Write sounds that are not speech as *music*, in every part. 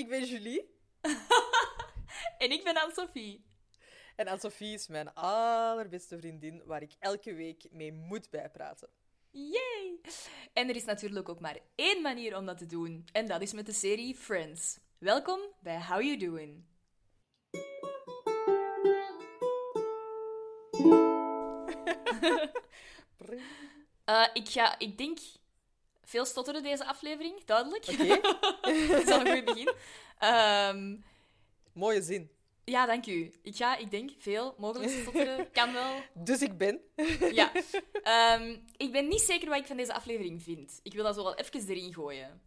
ik ben Julie. *laughs* En ik ben Anne-Sophie. En Anne-Sophie is mijn allerbeste vriendin, waar ik elke week mee moet bijpraten. Yay! En er is natuurlijk ook maar één manier om dat te doen. En dat is met de serie Friends. Welkom bij How You Doing. *laughs* *laughs* Eh, ik ga, ik denk, veel stotteren deze aflevering, duidelijk. Oké, *laughs* dat is al een goed begin. Ehm, mooie zin. ja, dank u. Ik ga, ik denk, veel mogelijk stotteren. *laughs* Kan wel. Dus ik ben. *laughs* Ja. Ehm, ik ben niet zeker wat ik van deze aflevering vind. Ik wil dat zo wel even erin gooien.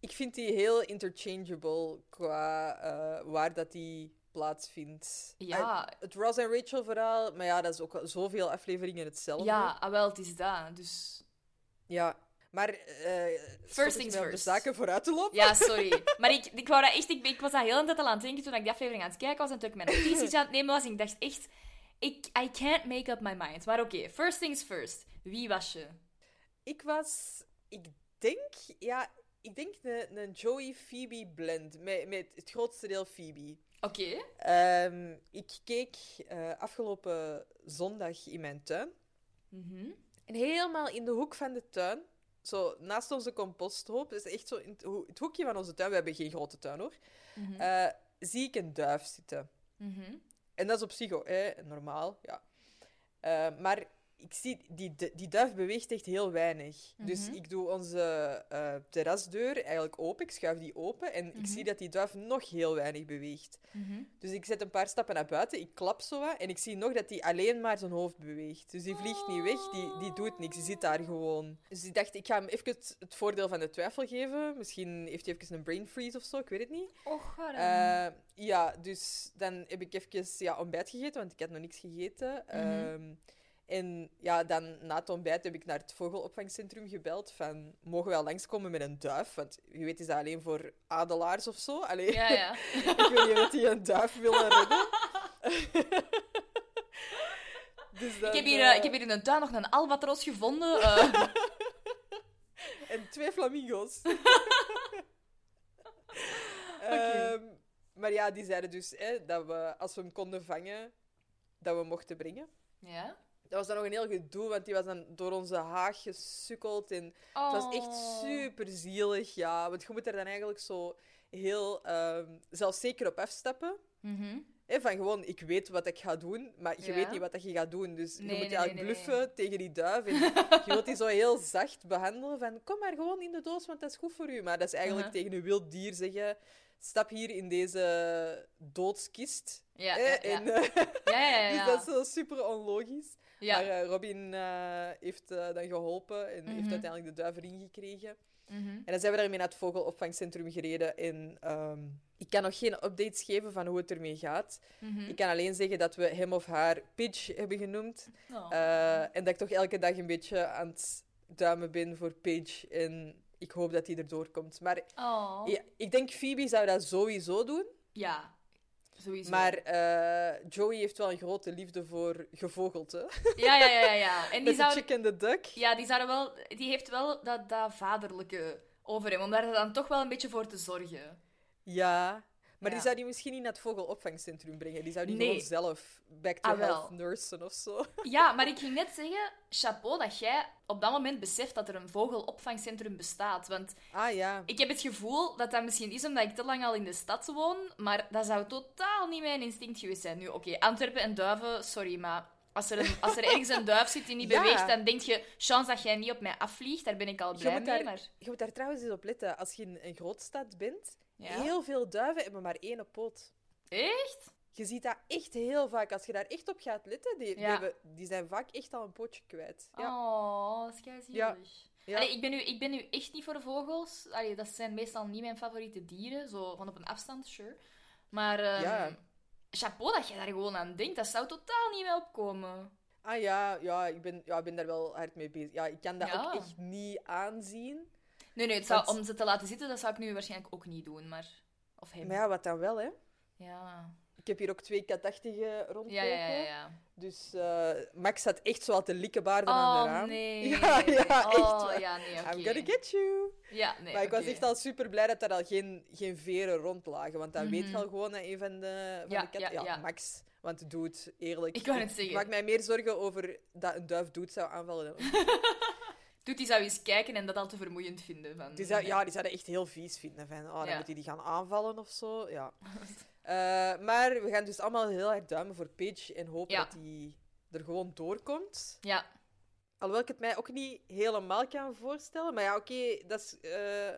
Ik vind die heel interchangeable qua eh, waar dat die plaatsvindt. Ja. Eh, Het Ross en Rachel verhaal, maar ja, dat is ook zoveel afleveringen hetzelfde. Ja, ah, wel, het is dat. Dus Ja. Maar stop First things op de first. zaken vooruit te lopen. Ja, *laughs* sorry. Maar ik, ik, wou dat echt, ik, ik was dat heel de tijd al aan het denken toen ik die aflevering aan het kijken was en toen ik mijn notities aan het nemen was. En ik dacht echt, ik, I can't make up my mind. Maar oké, first things first. Wie was je? Ik was, ik denk, ja, ik denk een, een Joey Phoebe blend. Met, met het grootste deel Phoebe. Oké. Ehm, ik keek eh, afgelopen zondag in mijn tuin. Mhm. En helemaal in de hoek van de tuin, zo naast onze composthoop, dus echt zo in het, ho- het hoekje van onze tuin, we hebben geen grote tuin hoor, Mhm. eh, zie ik een duif zitten. Mhm. En dat is op zich hè, normaal, ja. Eh, maar ik zie, die, die duif beweegt echt heel weinig. Dus Mhm. ik doe onze eh, terrasdeur eigenlijk open, ik schuif die open en ik zie dat die duif nog heel weinig beweegt. Mhm. Dus ik zet een paar stappen naar buiten, ik klap zo wat en ik zie nog dat hij alleen maar zijn hoofd beweegt. Dus die vliegt niet weg, die, die doet niks, die zit daar gewoon. Dus ik dacht, ik ga hem even het, het voordeel van de twijfel geven. Misschien heeft hij even een brain freeze of zo, ik weet het niet. Och? Eh, ja, dus dan heb ik even ja, ontbijt gegeten, want ik had nog niks gegeten. Mhm. En ja, dan na het ontbijt heb ik naar het vogelopvangcentrum gebeld van, mogen we wel langskomen met een duif? Want je weet, is dat alleen voor adelaars of zo? Allee, Ja, ja. *laughs* ik weet niet of die een duif willen redden. *laughs* dus dan, Ik heb, hier, eh, ik heb hier in de tuin nog een albatros gevonden. eh. *laughs* En twee flamingo's. Ehm, maar ja, die zeiden dus hè, dat we, als we hem konden vangen, dat we hem mochten brengen. ja? Dat was dan nog een heel gedoe, want die was dan door onze haag gesukkeld. En het was echt Oh. super zielig, ja. Want je moet er dan eigenlijk zo heel ehm zelfzeker op afstappen. Mhm. Van gewoon, ik weet wat ik ga doen, maar je Ja. weet niet wat dat je gaat doen. Dus Nee, je moet nee, je eigenlijk nee, bluffen tegen die duif. En *laughs* je wilt die zo heel zacht behandelen van, kom maar gewoon in de doos, want dat is goed voor u. Maar dat is eigenlijk Uh-huh. tegen een wild dier zeggen, stap hier in deze doodskist. Ja, Hè, ja, ja. en, eh, Ja, ja, ja. *laughs* dus ja. dat is zo super onlogisch. Ja. Maar eh, Robin eh, heeft eh, dan geholpen en heeft Mhm. uiteindelijk de duif erin gekregen. Mhm. En dan zijn we daarmee naar het vogelopvangcentrum gereden. En ehm, ik kan nog geen updates geven van hoe het ermee gaat. Mhm. Ik kan alleen zeggen dat we hem of haar Pidge hebben genoemd. Oh. En dat ik toch elke dag een beetje aan het duimen ben voor Pidge. En ik hoop dat hij erdoor komt. Maar Oh. ja, ik denk Phoebe zou dat sowieso doen. Ja, sowieso. Maar eh, Joey heeft wel een grote liefde voor gevogelte. Ja, ja, ja, ja. *laughs* En die Met de zou... chick de duck. Ja, die, zouden wel... die heeft wel dat, dat vaderlijke over hem, om daar dan toch wel een beetje voor te zorgen. Ja. Maar Ja. die zou die misschien niet naar het vogelopvangcentrum brengen. Die zou die Nee. gewoon zelf back to Ah, health nursen of zo. *laughs* Ja, maar ik ging net zeggen, chapeau dat jij op dat moment beseft dat er een vogelopvangcentrum bestaat. Want Ah ja. ik heb het gevoel dat dat misschien is omdat ik te lang al in de stad woon, maar dat zou totaal niet mijn instinct geweest zijn. Nu, oké, Antwerpen en duiven, sorry, maar als er, een, als er ergens een duif zit die niet *laughs* Ja. beweegt, dan denk je, chance dat jij niet op mij afvliegt, daar ben ik al Je blij moet, mee, daar, maar... je moet daar trouwens eens op letten. Als je in een grootstad bent, Ja. heel veel duiven hebben maar één poot. Echt? Je ziet dat echt heel vaak. Als je daar echt op gaat letten, die, die, hebben, die zijn vaak echt al een pootje kwijt. Ja. Oh, dat is keizielig. Ja. Allee, ik, ben nu, ik ben nu echt niet voor vogels. Allee, dat zijn meestal niet mijn favoriete dieren. Zo van op een afstand, sure. Maar ehm, Ja. chapeau dat je daar gewoon aan denkt. Dat zou totaal niet mee opkomen. Ah ja, ja, ik ben, ja, ik ben daar wel hard mee bezig. Ja, ik kan dat ook echt niet aanzien. Nee, nee, het zou, Want- om ze te laten zitten, dat zou ik nu waarschijnlijk ook niet doen. Maar... Of hem. Maar ja, wat dan wel, hè? Ja. Ik heb hier ook twee katachtigen rondlopen. Ja, ja, ja. Dus eh, Max had echt zo te likkenbaarden aan de Oh, raam. nee. *laughs* Ja, ja, echt Oh, ja, nee. I'm gonna get you. Ja, nee. maar ik was echt al super blij dat er al geen, geen veren rond lagen. Want dan weet je Mhm. al gewoon dat een van de, van Ja, de katten... ja, ja. Max. Want doet, eerlijk. Ik wou net zeggen. maak mij meer zorgen over dat een duif doet zou aanvallen. *laughs* Doet die zou eens kijken en dat al te vermoeiend vinden. Van, Die zou, ja, die zouden echt heel vies vinden. Van, oh, dan Ja. moet hij die gaan aanvallen of zo. Ja. *laughs* Eh, maar we gaan dus allemaal heel erg duimen voor Paige en hopen Ja. dat hij er gewoon doorkomt. Ja, Alhoewel ik het mij ook niet helemaal kan voorstellen. Maar ja, oké, dat is eh,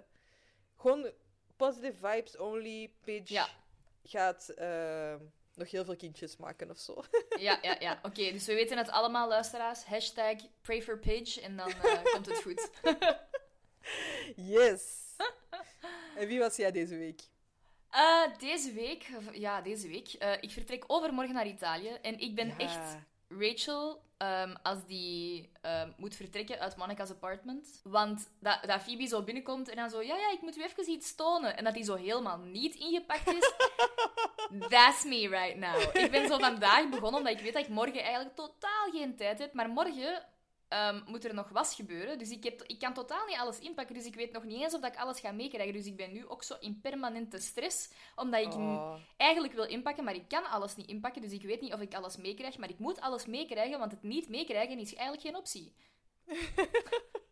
gewoon positive vibes only. Paige Ja. gaat eh, nog heel veel kindjes maken of zo. ja, ja. ja. Oké, dus we weten het allemaal, luisteraars. Hashtag pray for en dan eh, *laughs* komt het goed. Yes! en wie was jij deze week? Eh, deze week, ja, deze week. eh, ik vertrek overmorgen naar Italië en ik ben Ja. echt Rachel ehm, als die ehm, moet vertrekken uit Monica's apartment. Want dat, dat Phoebe zo binnenkomt en dan zo, ja, ja, ik moet u even iets tonen. En dat hij zo helemaal niet ingepakt is. *laughs* That's me right now. Ik ben zo vandaag begonnen omdat ik weet dat ik morgen eigenlijk totaal geen tijd heb. Maar morgen ehm, moet er nog was gebeuren. Dus ik, heb, ik kan totaal niet alles inpakken. Dus ik weet nog niet eens of dat ik alles ga meekrijgen. Dus ik ben nu ook zo in permanente stress. Omdat ik Oh. eigenlijk wil inpakken, maar ik kan alles niet inpakken. Dus ik weet niet of ik alles meekrijg. Maar ik moet alles meekrijgen, want het niet meekrijgen is eigenlijk geen optie. *laughs*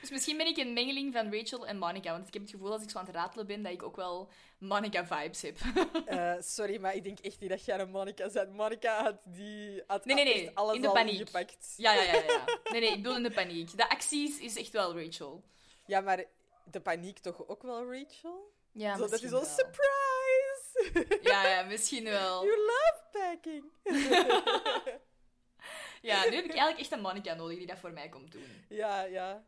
dus misschien ben ik een mengeling van Rachel en Monica. Want ik heb het gevoel als ik zo aan het ratelen ben, dat ik ook wel Monica-vibes heb. *laughs* Eh, sorry, maar ik denk echt niet dat jij een Monica bent. Monica had, die, had Nee, nee, nee, alles in de paniek. ingepakt. ja, ja, ja, ja. Nee, nee, ik bedoel in de paniek. De acties is echt wel Rachel. Ja, maar de paniek toch ook wel Rachel? Ja, zo, dat is wel. surprise! *laughs* Ja, ja, misschien wel. you love packing! *laughs* Ja, nu heb ik eigenlijk echt een Monica nodig die dat voor mij komt doen. ja, ja.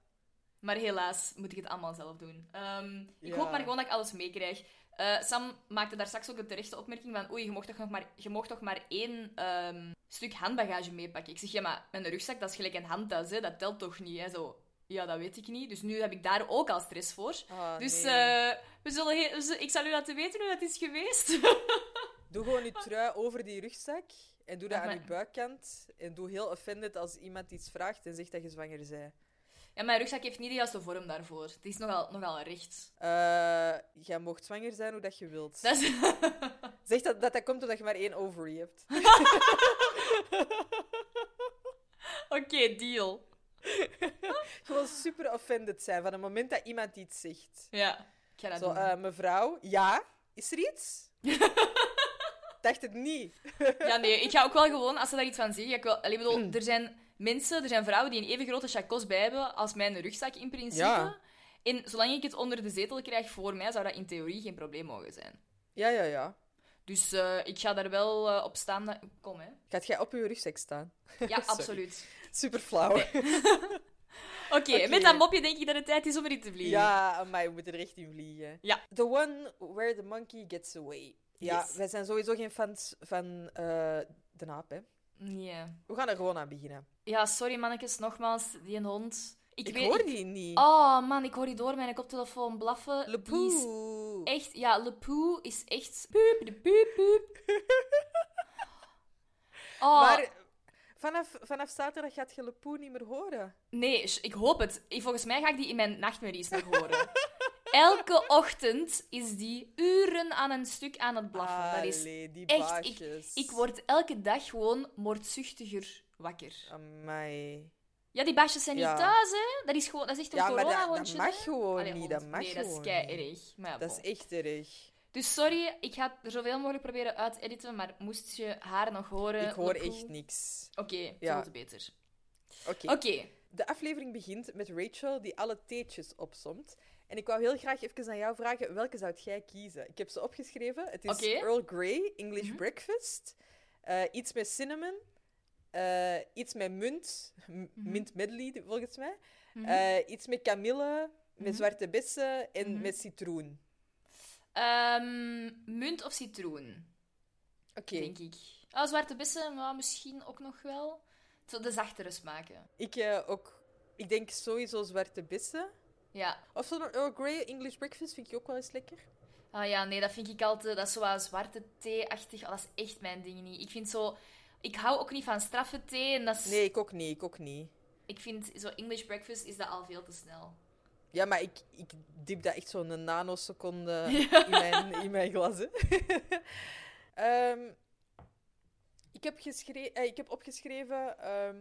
Maar helaas moet ik het allemaal zelf doen. Ehm, ik Ja. hoop maar gewoon dat ik alles meekrijg. Eh, Sam maakte daar straks ook een terechte opmerking van oei, je mocht toch, nog maar, je mocht toch maar één ehm, stuk handbagage meepakken. Ik zeg, ja, maar mijn rugzak, dat is gelijk een handtas, hè? dat telt toch niet? Hè? Zo, ja, dat weet ik niet. Dus nu heb ik daar ook al stress voor. Ah, dus nee. eh, we zullen we ik zal u laten weten hoe dat is geweest. *laughs* Doe gewoon je trui over die rugzak en doe dat Ach, aan je buikkant. En doe heel offended als iemand iets vraagt en zegt dat je zwanger bent. Ja, mijn rugzak heeft niet de juiste vorm daarvoor. Het is nogal, nogal recht. Eh, jij mocht zwanger zijn hoe dat je wilt. Dat is... *laughs* Zeg dat, dat dat komt omdat je maar één ovary hebt. *laughs* Oké, deal. Gewoon super offended zijn van het moment dat iemand iets zegt. Ja, ik ga dat Zo, doen. eh, mevrouw, ja, is er iets? *laughs* Dacht het niet. Ja, nee, ik ga ook wel gewoon, als ze daar iets van zeggen, ik wel... Allee, bedoel, er zijn mensen, er zijn vrouwen die een even grote chacos bij hebben als mijn rugzak in principe. Ja. En zolang ik het onder de zetel krijg voor mij, zou dat in theorie geen probleem mogen zijn. Ja, ja, ja. Dus eh, ik ga daar wel eh, op staan. dat- Kom, hè. Gaat jij op je rugzak staan? Ja, *laughs* absoluut. Super flauw. *laughs* Oké, met dat mopje denk ik dat het tijd is om erin te vliegen. Ja, maar we moeten er echt in vliegen. Ja. The one where the monkey gets away. Ja, Yes. wij zijn sowieso geen fans van eh, de aap, hè. Nee. We gaan er gewoon aan beginnen. Ja, sorry mannetjes, nogmaals, die hond. Ik, Ik, weet... hoor ik- die niet. Oh man, ik hoor die door mijn koptelefoon blaffen. Le Poe. Echt, ja, Le Poe is echt... *laughs* Puup, de puup, puup. *laughs* Oh, Maar vanaf, vanaf zaterdag gaat je Le Poe niet meer horen. nee, ik hoop het. Volgens mij ga ik die in mijn nachtmerries nog horen. *laughs* Elke ochtend is die uren aan een stuk aan het blaffen. Dat is Allee, die echt... Ik, word elke dag gewoon moordzuchtiger wakker. Amai. Ja, die baasjes zijn Ja. niet thuis, hè. Dat is, gewoon, dat is echt een Ja, maar dat, corona-hondje, dat mag gewoon Allee, niet. Dat mag nee, dat is gewoon kei erg. Maar ja, Dat bon. is echt erg. Dus sorry, ik ga er zoveel mogelijk proberen uit te editen, maar moest je haar nog horen... Ik hoor echt niks. Oké, Ja. veel te beter. Oké. Oké, De aflevering begint met Rachel die alle theetjes opsomt. En ik wou heel graag even aan jou vragen, welke zou jij kiezen? Ik heb ze opgeschreven. Het is. Earl Grey, English Mhm. Breakfast. eh, iets met cinnamon. eh, iets met munt. M- Mint medley, volgens mij. Mhm. Eh, iets met kamille, met Mhm. zwarte bessen en Mhm. met citroen. Ehm, munt of citroen, Oké. denk ik. Oh, zwarte bessen, maar misschien ook nog wel. Zo de zachtere smaken. Ik eh, ook... Ik denk sowieso zwarte bessen. Ja. Of zo'n Earl Grey English Breakfast vind ik ook wel eens lekker. Ah ja, nee, dat vind ik altijd... Dat is zo zwarte thee-achtig. Oh, dat is echt mijn ding niet. Ik vind zo... Ik hou ook niet van straffe thee. En dat is... Nee, ik ook niet. Ik ook niet. Ik vind zo English breakfast is dat al veel te snel. Ja, maar ik, ik diep dat echt zo'n nanoseconde *laughs* in, mijn, in mijn glas. hè. *laughs* Ehm, ik, heb eh, ik heb opgeschreven... ehm,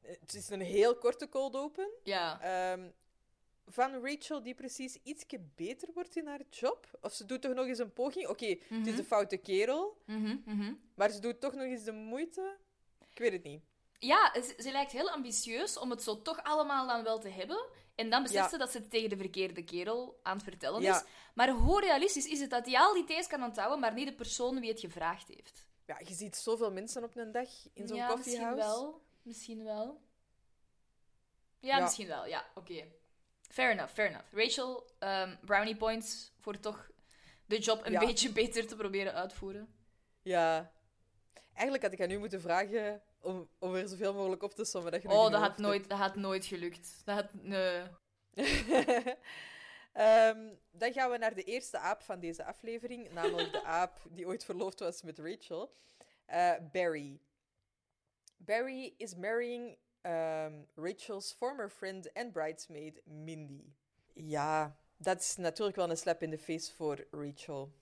het is een heel korte cold open. Ja. Ehm, van Rachel die precies ietsje beter wordt in haar job. Of ze doet toch nog eens een poging. Oké, het is Mhm. een foute kerel. Mhm, mhm. Maar ze doet toch nog eens de moeite. Ik weet het niet. Ja, ze, ze lijkt heel ambitieus om het zo toch allemaal dan wel te hebben. En dan beseft Ja. ze dat ze het tegen de verkeerde kerel aan het vertellen Ja. is. Maar hoe realistisch is het dat hij al die thees kan onthouden, maar niet de persoon wie het gevraagd heeft? Ja, je ziet zoveel mensen op een dag in zo'n ja, misschien koffiehuis. wel. Misschien wel. Ja, misschien wel. Ja, oké. Fair enough, fair enough. Rachel, ehm, brownie points voor toch de job een beetje beter te proberen uitvoeren. Ja. Eigenlijk had ik aan u moeten vragen om, om er zoveel mogelijk op te sommen. Dat je nog Oh, dat had, nooit, dat had nooit gelukt. Dat had... Nee. hebt. *laughs* Ehm, dan gaan we naar de eerste aap van deze aflevering. Namelijk de *laughs* aap die ooit verloofd was met Rachel. Eh, Barry. Barry is marrying ehm, Rachel's former friend and bridesmaid, Mindy. Ja, dat is natuurlijk wel een slap in de face voor Rachel.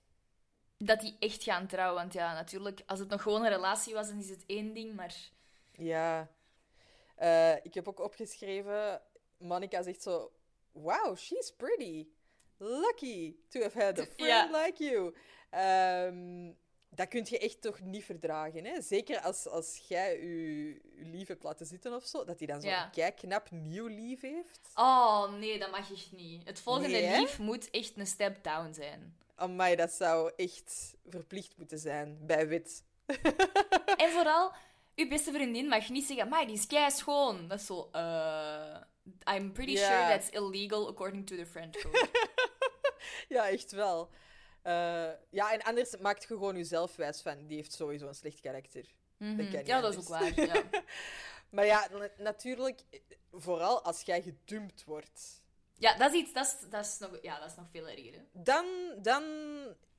Dat die echt gaan trouwen. Want ja, natuurlijk, als het nog gewoon een relatie was, dan is het één ding, maar... Ja. Eh, ik heb ook opgeschreven... Monica zegt zo... Wow, she's pretty. Lucky to have had a friend Ja. like you. Ehm, dat kun je echt toch niet verdragen, hè? Zeker als, als jij je, lief hebt laten zitten of zo. Dat hij dan zo'n Ja. kijkknap nieuw lief heeft. Oh, nee, dat mag echt niet. Het volgende Nee, lief moet echt een step down zijn. Amai, dat zou echt verplicht moeten zijn bij wit. En *laughs* vooral, uw beste vriendin mag niet zeggen, maar die is kei schoon. Dat is zo, eh... I'm pretty sure that's illegal according to the French code. *laughs* Ja, echt wel. Eh, ja, en anders maakt je gewoon jezelf wijs van... Die heeft sowieso een slecht karakter. Mhm. Ja, dat is ook anders. waar. Ja. *laughs* Maar ja, na- natuurlijk, eh, vooral als jij gedumpt wordt, ja, dat is iets, dat is, dat is, nog, ja, dat is nog veel erger. hè. dan, dan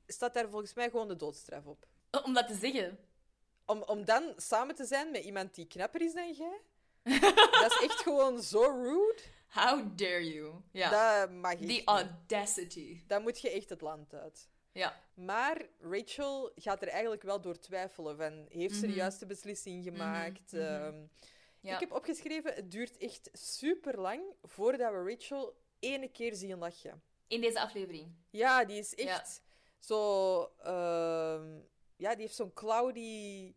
staat daar volgens mij gewoon de doodstraf op. Om dat te zeggen. Om, om dan samen te zijn met iemand die knapper is dan jij, *laughs* dat is echt gewoon zo rude. How dare you? Ja. Dat mag The niet. audacity. Dan moet je echt het land uit. Ja. Maar Rachel gaat er eigenlijk wel door twijfelen van... Heeft ze de Mhm. juiste beslissing gemaakt? mhm. Ehm, ja. Ik heb opgeschreven, het duurt echt super lang voordat we Rachel ene keer zien lachen. In deze aflevering. Ja, die is echt zo... ehm, ja, die heeft zo'n cloudy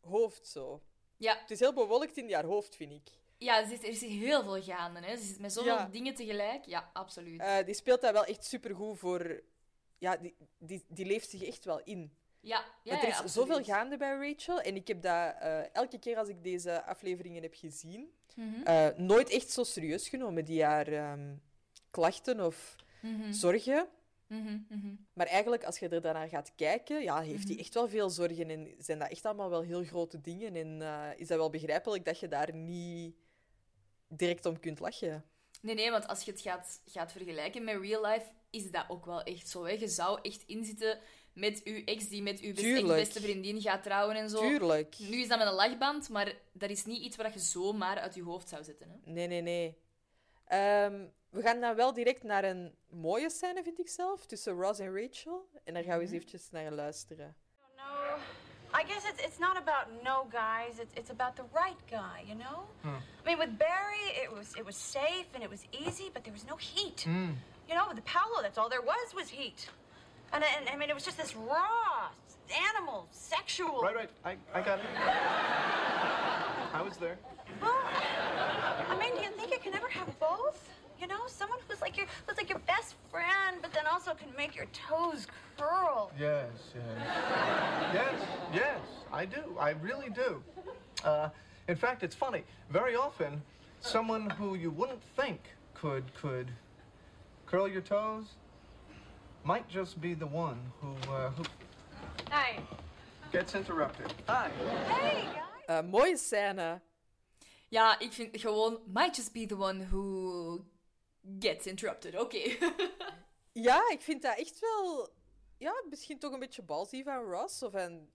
hoofd zo. Ja, Het is heel bewolkt in haar hoofd, vind ik. ja er, is, er is heel veel gaande. Hè. Ze zit met zoveel Ja. dingen tegelijk. Ja, absoluut. Eh, die speelt dat wel echt supergoed voor... Ja, die, die, die leeft zich echt wel in. Ja, ja, er is zoveel gaande bij Rachel. En ik heb dat eh, elke keer als ik deze afleveringen heb gezien... Mhm, eh, nooit echt zo serieus genomen, die haar ehm, klachten of mhm, zorgen. mhm. Maar eigenlijk, als je er daarnaar gaat kijken, ja, heeft hij echt wel veel zorgen. En zijn dat echt allemaal wel heel grote dingen. En eh, is dat wel begrijpelijk dat je daar niet direct om kunt lachen. Nee, nee, want als je het gaat, gaat vergelijken met real life, is dat ook wel echt zo. Hè. Je zou echt inzitten met uw ex die met uw beste, ex-beste vriendin gaat trouwen en zo. Tuurlijk. Nu is dat met een lachband, maar dat is niet iets wat je zomaar uit je hoofd zou zetten. Hè. Nee, nee, nee. Ehm, we gaan dan wel direct naar een mooie scène, vind ik zelf, tussen Ross en Rachel. En daar gaan we eens eventjes naar luisteren. No, I guess it's it's not about no guys. It's it's about the right guy, you know. I mean, with Barry, it was it was safe and it was easy, but there was no heat. You know, with the Paolo, that's all there was was heat. And, and I mean, it was just this raw, animal, sexual. Right, right. I, I got it. I was there. Well, I mean, do you think you can ever have both? You know, someone who's like your who's like your best friend, but then also can make your toes curl. Yes, yes. yes, yes, I do. I really do. Uh, in fact, it's funny. Very often, someone who you wouldn't think could could curl your toes might just be the one who uh, who Hey, gets interrupted. Hi. hey, guys. Eh, mooie scène. Ja, ik vind gewoon, might just be the one who gets interrupted. Oké. *laughs* Ja, ik vind dat echt wel... Ja, misschien toch een beetje balzie van Ross. Of van...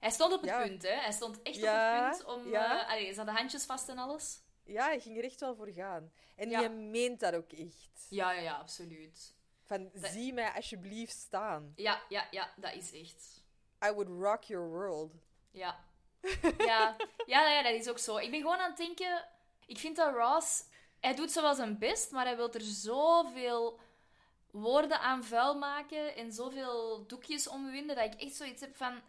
Hij stond op het Ja. punt, hè. Hij stond echt Ja, op het punt om... ja. eh allee, ze hadden handjes vast en alles. Ja, hij ging er echt wel voor gaan. En Ja. je meent dat ook echt. Ja, ja, ja, absoluut. Van, zie mij alsjeblieft staan. Ja, ja, ja, dat is echt. I would rock your world. Ja. Ja. ja, ja, dat is ook zo. Ik ben gewoon aan het denken... Ik vind dat Ross... Hij doet zo wel zijn best, maar hij wil er zoveel woorden aan vuil maken en zoveel doekjes omwinden, dat ik echt zoiets heb van...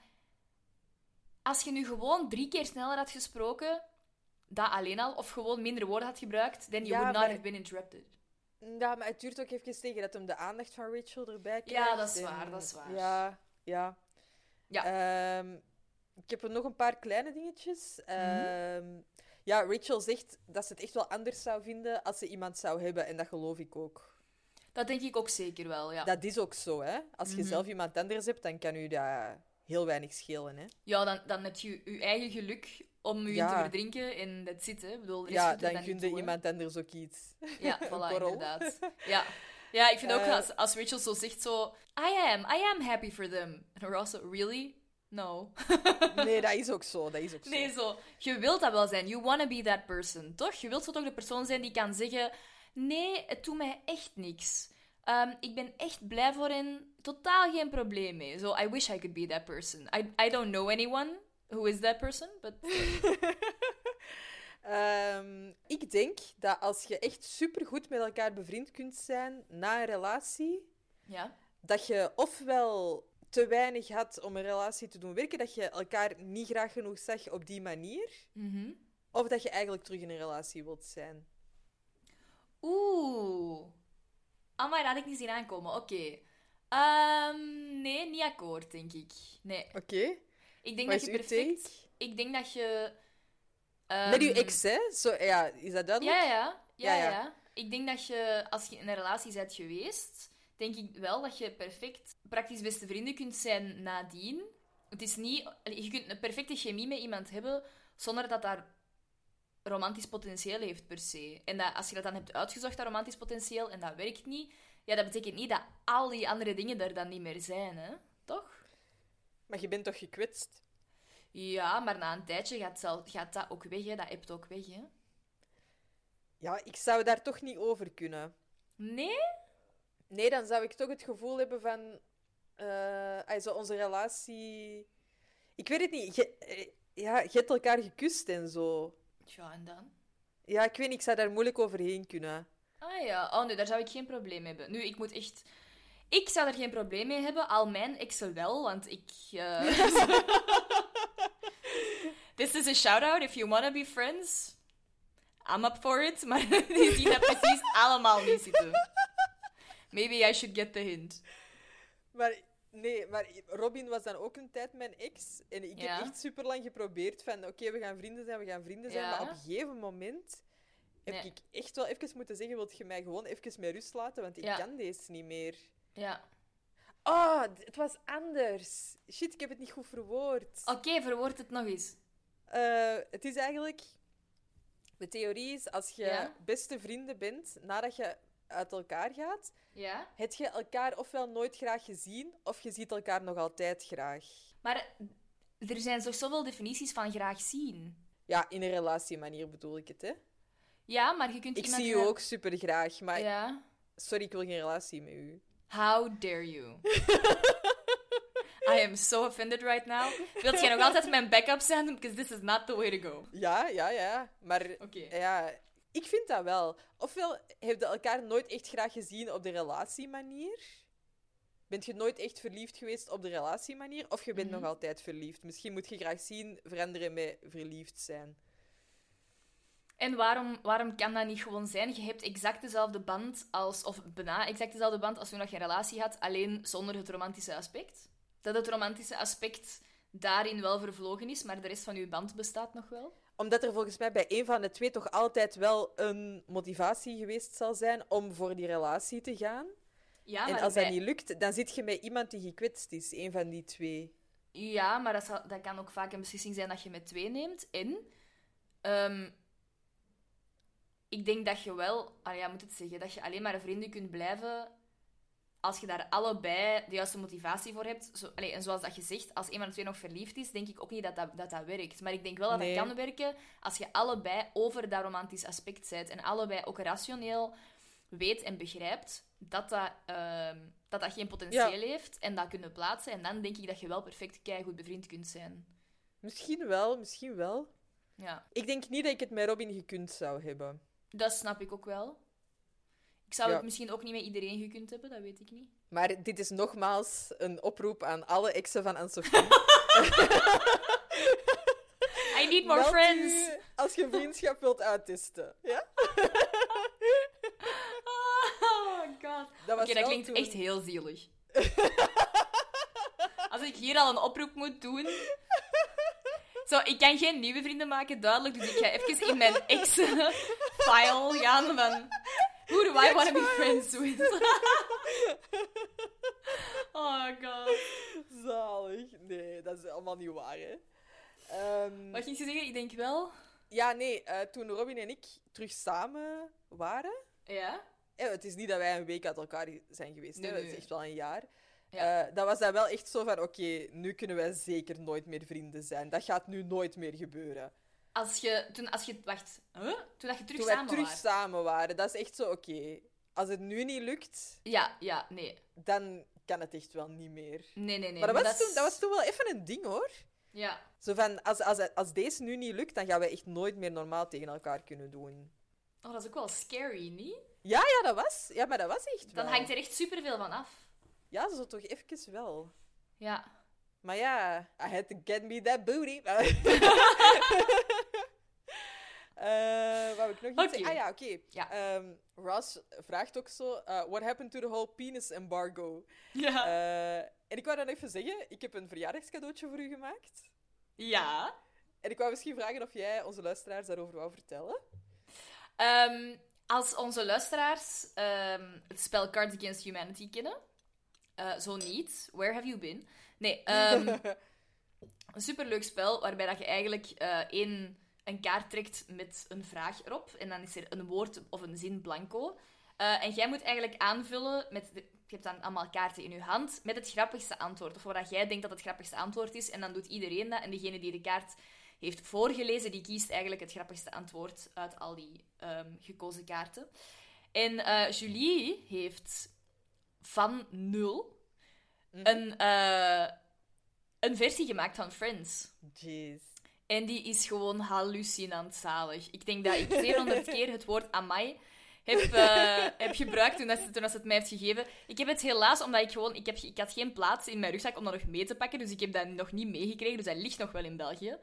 Als je nu gewoon drie keer sneller had gesproken, dat alleen al, of gewoon minder woorden had gebruikt, then you Ja, would not maar- have been interrupted. Ja, maar het duurt ook even tegen dat hem de aandacht van Rachel erbij krijgt. Ja, dat is en- waar, dat is waar. Ja, ja. Ja. Ehm, ik heb er nog een paar kleine dingetjes. Mhm. Ehm, Ja, Rachel zegt dat ze het echt wel anders zou vinden als ze iemand zou hebben. En dat geloof ik ook. Dat denk ik ook zeker wel, ja. Dat is ook zo, hè. Als je Mhm. zelf iemand anders hebt, dan kan u dat heel weinig schelen, hè. Ja, dan, dan heb je je eigen geluk om je Ja. te verdrinken en dat zit, hè. Ik bedoel, Ja, dan niet gun toe, je hè. iemand anders ook iets. Ja, *laughs* voilà, inderdaad. Ja. ja, ik vind ook Eh. als, als Rachel zo zegt zo... I am, I am happy for them. En Ross really? No. *laughs* Nee, dat is ook zo. Dat is ook zo. Nee, zo. Je wilt dat wel zijn. You wanna be that person, toch? Je wilt zo toch de persoon zijn die kan zeggen... Nee, het doet mij echt niks. Ehm, ik ben echt blij voor hen. Totaal geen probleem mee. Zo, I wish I could be that person. I, I don't know anyone who is that person, but... *laughs* Ehm, ik denk dat als je echt supergoed met elkaar bevriend kunt zijn na een relatie, Ja. dat je ofwel te weinig had om een relatie te doen werken, dat je elkaar niet graag genoeg zag op die manier, Mhm. of dat je eigenlijk terug in een relatie wilt zijn. Oeh. Amai, dat had ik niet zien aankomen. Oké. Ehm, nee, niet akkoord, denk ik. Nee. Oké? Ik denk Wat dat je perfect... take? Ik denk dat je... ehm, Met je ex, hè? Zo, ja, is dat duidelijk? Ja, ja. Ja, Ja, ja. ja. Ik denk dat je, als je in een relatie bent geweest, denk ik wel dat je perfect praktisch beste vrienden kunt zijn nadien. Het is niet... Je kunt een perfecte chemie met iemand hebben zonder dat daar romantisch potentieel heeft per se. En dat, als je dat dan hebt uitgezocht, dat romantisch potentieel, en dat werkt niet, ja, dat betekent niet dat al die andere dingen er dan niet meer zijn, hè? Toch? Maar je bent toch gekwetst? Ja, maar na een tijdje gaat, zelf, gaat dat ook weg, hè? Dat hebt ook weg, hè? Ja, ik zou daar toch niet over kunnen. Nee? Nee, dan zou ik toch het gevoel hebben van... eh also onze relatie... Ik weet het niet. Je, eh, ja, je hebt elkaar gekust en zo. Ja, en dan? Ja, ik weet niet. Ik zou daar moeilijk overheen kunnen. Ah ja, oh nee, daar zou ik geen probleem mee hebben. Nu, ik moet echt... Ik zou er geen probleem mee hebben, al mijn exen wel, want ik... eh, *laughs* This is a shout-out, if you wanna be friends, I'm up for it, maar *laughs* die zien dat precies allemaal niet zitten. Maybe I should get the hint. Maar nee, maar Robin was dan ook een tijd mijn ex. En ik Ja. heb echt super lang geprobeerd van... Oké, we gaan vrienden zijn, we gaan vrienden zijn. Ja. Maar op een gegeven moment... Heb Nee. ik echt wel even moeten zeggen, wilt je mij gewoon even met rust laten? Want ik Ja. kan deze niet meer. Ja. Oh, het was anders. Shit, ik heb het niet goed verwoord. Oké, verwoord het nog eens. Eh, het is eigenlijk... De theorie is, als je beste vrienden bent, nadat je uit elkaar gaat, Ja? heb je elkaar ofwel nooit graag gezien, of je ziet elkaar nog altijd graag. Maar er zijn toch zoveel definities van graag zien. Ja, in een relatiemanier bedoel ik het, hè. Ja, maar je kunt Ik iemand zie u graag- ook super graag, maar Ja. sorry, ik wil geen relatie met u. How dare you? I am so offended right now. Wilt jij nog altijd mijn backup zijn? Because this is not the way to go. Ja, ja, ja. Maar Oké. ja, ik vind dat wel. Ofwel heb je elkaar nooit echt graag gezien op de relatiemanier. Bent je nooit echt verliefd geweest op de relatiemanier? Of je bent Mhm. nog altijd verliefd? Misschien moet je graag zien veranderen met verliefd zijn. En waarom, waarom kan dat niet gewoon zijn? Je hebt exact dezelfde band als, of bijna exact dezelfde band als toen je een relatie had, alleen zonder het romantische aspect. Dat het romantische aspect daarin wel vervlogen is, maar de rest van je band bestaat nog wel. Omdat er volgens mij bij een van de twee toch altijd wel een motivatie geweest zal zijn om voor die relatie te gaan. Ja, en als bij- dat niet lukt, dan zit je met iemand die gekwetst is. Een van die twee. Ja, maar dat, zal- dat kan ook vaak een beslissing zijn dat je met twee neemt. En ehm, ik denk dat je wel, ah ja, moet het zeggen, dat je alleen maar vrienden kunt blijven als je daar allebei de juiste motivatie voor hebt, zo, allee, en zoals dat je zegt, als een van de twee nog verliefd is, denk ik ook niet dat dat, dat, dat werkt. Maar ik denk wel dat Nee. dat kan werken als je allebei over dat romantisch aspect bent en allebei ook rationeel weet en begrijpt dat dat, ehm, dat, dat geen potentieel heeft en dat kunnen plaatsen. En dan denk ik dat je wel perfect goed bevriend kunt zijn. Misschien wel, misschien wel. Ja, Ik denk niet dat ik het met Robin gekund zou hebben. dat snap ik ook wel. Ik zou Ja. het misschien ook niet met iedereen gekund hebben, dat weet ik niet. Maar dit is nogmaals een oproep aan alle exen van Anne-Sophie. *laughs* *laughs* I need more Meld friends! u als je vriendschap wilt uittesten. Ja? *laughs* Oh god. Dat Oké, klinkt toen- echt heel zielig. Als ik hier al een oproep moet doen. Zo, ik kan geen nieuwe vrienden maken, duidelijk. Dus ik ga even in mijn ex-file gaan van... Who do I want to be friends with? *laughs* oh god. Zalig. Nee, dat is allemaal niet waar, hè. Ehm, Wat ging je zeggen? Ik denk wel... ja, nee, eh, toen Robin en ik terug samen waren... Ja? eh, het is niet dat wij een week uit elkaar zijn geweest, Nee, hè. dat is echt wel een jaar. Ja. Eh, dat was dan wel echt zo van, oké, nu kunnen wij zeker nooit meer vrienden zijn. Dat gaat nu nooit meer gebeuren. Als je... Toen, als je... Wacht. Huh? Toen dat je terug Toen samen terug waren. samen waren, dat is echt zo, oké, als het nu niet lukt, Ja, ja, nee. dan kan het echt wel niet meer. Nee, nee, nee. maar dat was, toen, dat was toen wel even een ding, hoor. Ja. Zo van, als, als, als deze nu niet lukt, dan gaan wij echt nooit meer normaal tegen elkaar kunnen doen. Oh, dat is ook wel scary, niet? Ja, ja, dat was. Ja, maar dat was echt Dan wel. hangt er echt superveel van af. Ja, zo toch even wel. Ja. Maar ja, I had to get me that booty. *laughs* Wat heb ik nog iets zeggen? Ah ja, oké. Ja. Ehm, Ross vraagt ook zo, eh, what happened to the whole penis embargo? Ja. Eh, en ik wou dan even zeggen, ik heb een verjaardagscadeautje voor u gemaakt. ja. En ik wou misschien vragen of jij onze luisteraars daarover wou vertellen. Ehm, als onze luisteraars ehm, het spel Cards Against Humanity kennen, zo niet. Where have you been? Nee, *laughs* ehm, een superleuk spel waarbij dat je eigenlijk eh, één, een kaart trekt met een vraag erop. En dan is er een woord of een zin blanco. Eh, en jij moet eigenlijk aanvullen met... De, je hebt dan allemaal kaarten in je hand met het grappigste antwoord. Of waar dat jij denkt dat het grappigste antwoord is. En dan doet iedereen dat. En degene die de kaart heeft voorgelezen, die kiest eigenlijk het grappigste antwoord uit al die ehm, gekozen kaarten. En eh, Julie heeft van nul een, eh, een versie gemaakt van Friends. Jeez. En die is gewoon hallucinant zalig. Ik denk dat ik 200 *laughs* keer het woord amai heb, eh, heb gebruikt toen, dat ze, toen dat ze het mij heeft gegeven. Ik heb het helaas, omdat ik gewoon... Ik, heb, ik had geen plaats in mijn rugzak om dat nog mee te pakken, dus ik heb dat nog niet meegekregen. Dus dat ligt nog wel in België.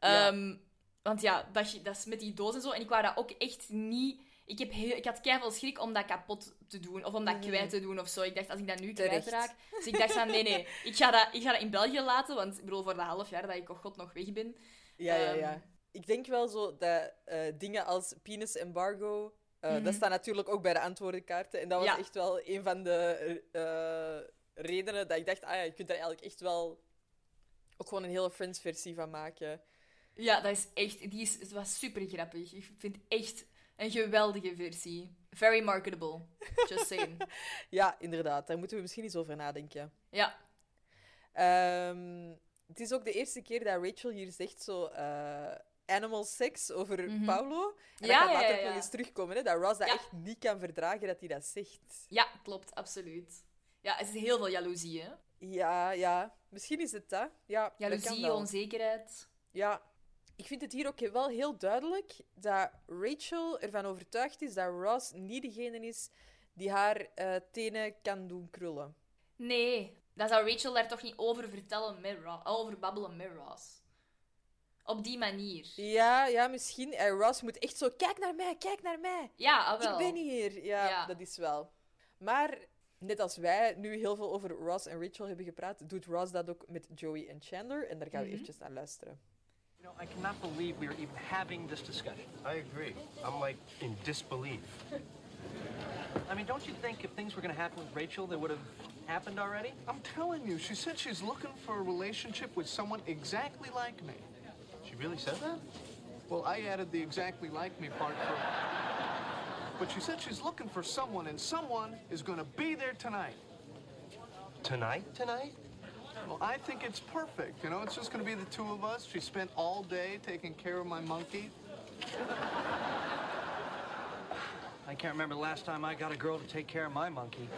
Ja. Ehm, want ja, dat, dat is met die doos en zo. En ik wou dat ook echt niet... Ik, heb heel, ik had keihard schrik om dat kapot te doen. Of om dat kwijt te doen of zo. Ik dacht, als ik dat nu Terecht. kwijtraak... Dus ik dacht van, nee, nee. *laughs* Ik ga, dat, ik ga dat in België laten. Want ik bedoel, voor dat half jaar dat ik, oh god, nog weg ben... Ja, ja, Ehm. ja. Ik denk wel zo dat eh, dingen als penis embargo, eh, Mhm. dat staat natuurlijk ook bij de antwoordenkaarten. En dat was Ja. echt wel een van de eh, redenen dat ik dacht, ah ja, je kunt er eigenlijk echt wel ook gewoon een hele Friends-versie van maken. Ja, dat is echt... Die is, het was super grappig. Ik vind echt een geweldige versie. Very marketable. Just saying. *laughs* Ja, inderdaad. Daar moeten we misschien eens over nadenken. Ja. Ehm, het is ook de eerste keer dat Rachel hier zegt zo... eh, Animal sex over Mhm. Paulo. En Ja, dat gaat later ja, nog eens terugkomen, hè, dat Ross dat echt niet kan verdragen dat hij dat zegt. Ja, klopt. Absoluut. Ja, er is heel veel jaloezie, hè. Ja, ja. Misschien is het dat. Ja, Jaloezie, onzekerheid. Ja. Ik vind het hier ook wel heel duidelijk dat Rachel ervan overtuigd is dat Ross niet degene is die haar eh, tenen kan doen krullen. Nee, dan zou Rachel daar toch niet over vertellen met Ross. Over babbelen met Ross. Op die manier. Ja, ja, misschien. En Ross moet echt zo, kijk naar mij, kijk naar mij. Ja, ah, wel. Ik ben hier. Ja, Ja. dat is wel. Maar net als wij nu heel veel over Ross en Rachel hebben gepraat, doet Ross dat ook met Joey en Chandler. En daar gaan we Mhm. eventjes naar luisteren. You know, I cannot believe we are even having this discussion. I agree. I'm like in disbelief. I mean, don't you think if things were going to happen with Rachel, they would have happened already? I'm telling you, she said she's looking for a relationship with someone exactly like me. She really said that? Well, I added the exactly like me part for. But she said she's looking for someone, and someone is going to be there tonight. Tonight, tonight? Well, I think it's perfect. You know, it's just going to be the two of us. She spent all day taking care of my monkey. I can't remember the last time I got a girl to take care of my monkey.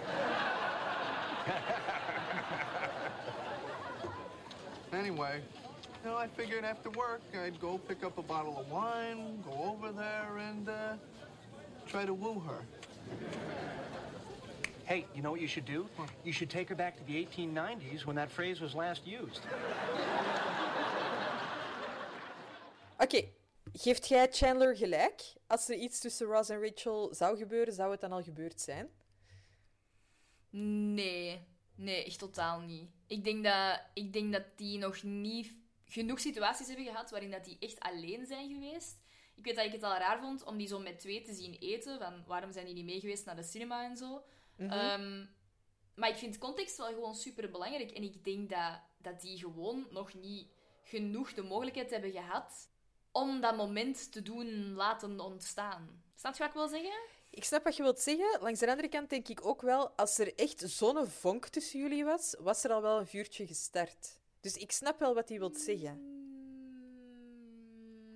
Anyway, you know, I figured after work I'd go pick up a bottle of wine, go over there, and uh, try to woo her. Hey, you know what you should do? You should take her back to the 1890s when that phrase was last used. Oké, geeft jij Chandler gelijk? Als er iets tussen Ross en Rachel zou gebeuren, zou het dan al gebeurd zijn? Nee, nee, echt totaal niet. Ik denk dat, ik denk dat die nog niet genoeg situaties hebben gehad waarin dat die echt alleen zijn geweest. Ik weet dat ik het al raar vond om die zo met twee te zien eten. Van waarom zijn die niet mee geweest naar de cinema en zo. Ehm, maar ik vind context wel gewoon super belangrijk. En ik denk dat, dat die gewoon nog niet genoeg de mogelijkheid hebben gehad om dat moment te doen laten ontstaan. Snap je wat ik wil zeggen? Ik snap wat je wilt zeggen. Langs de andere kant denk ik ook wel, als er echt zo'n vonk tussen jullie was, was er al wel een vuurtje gestart. Dus ik snap wel wat hij wilt zeggen. Mm,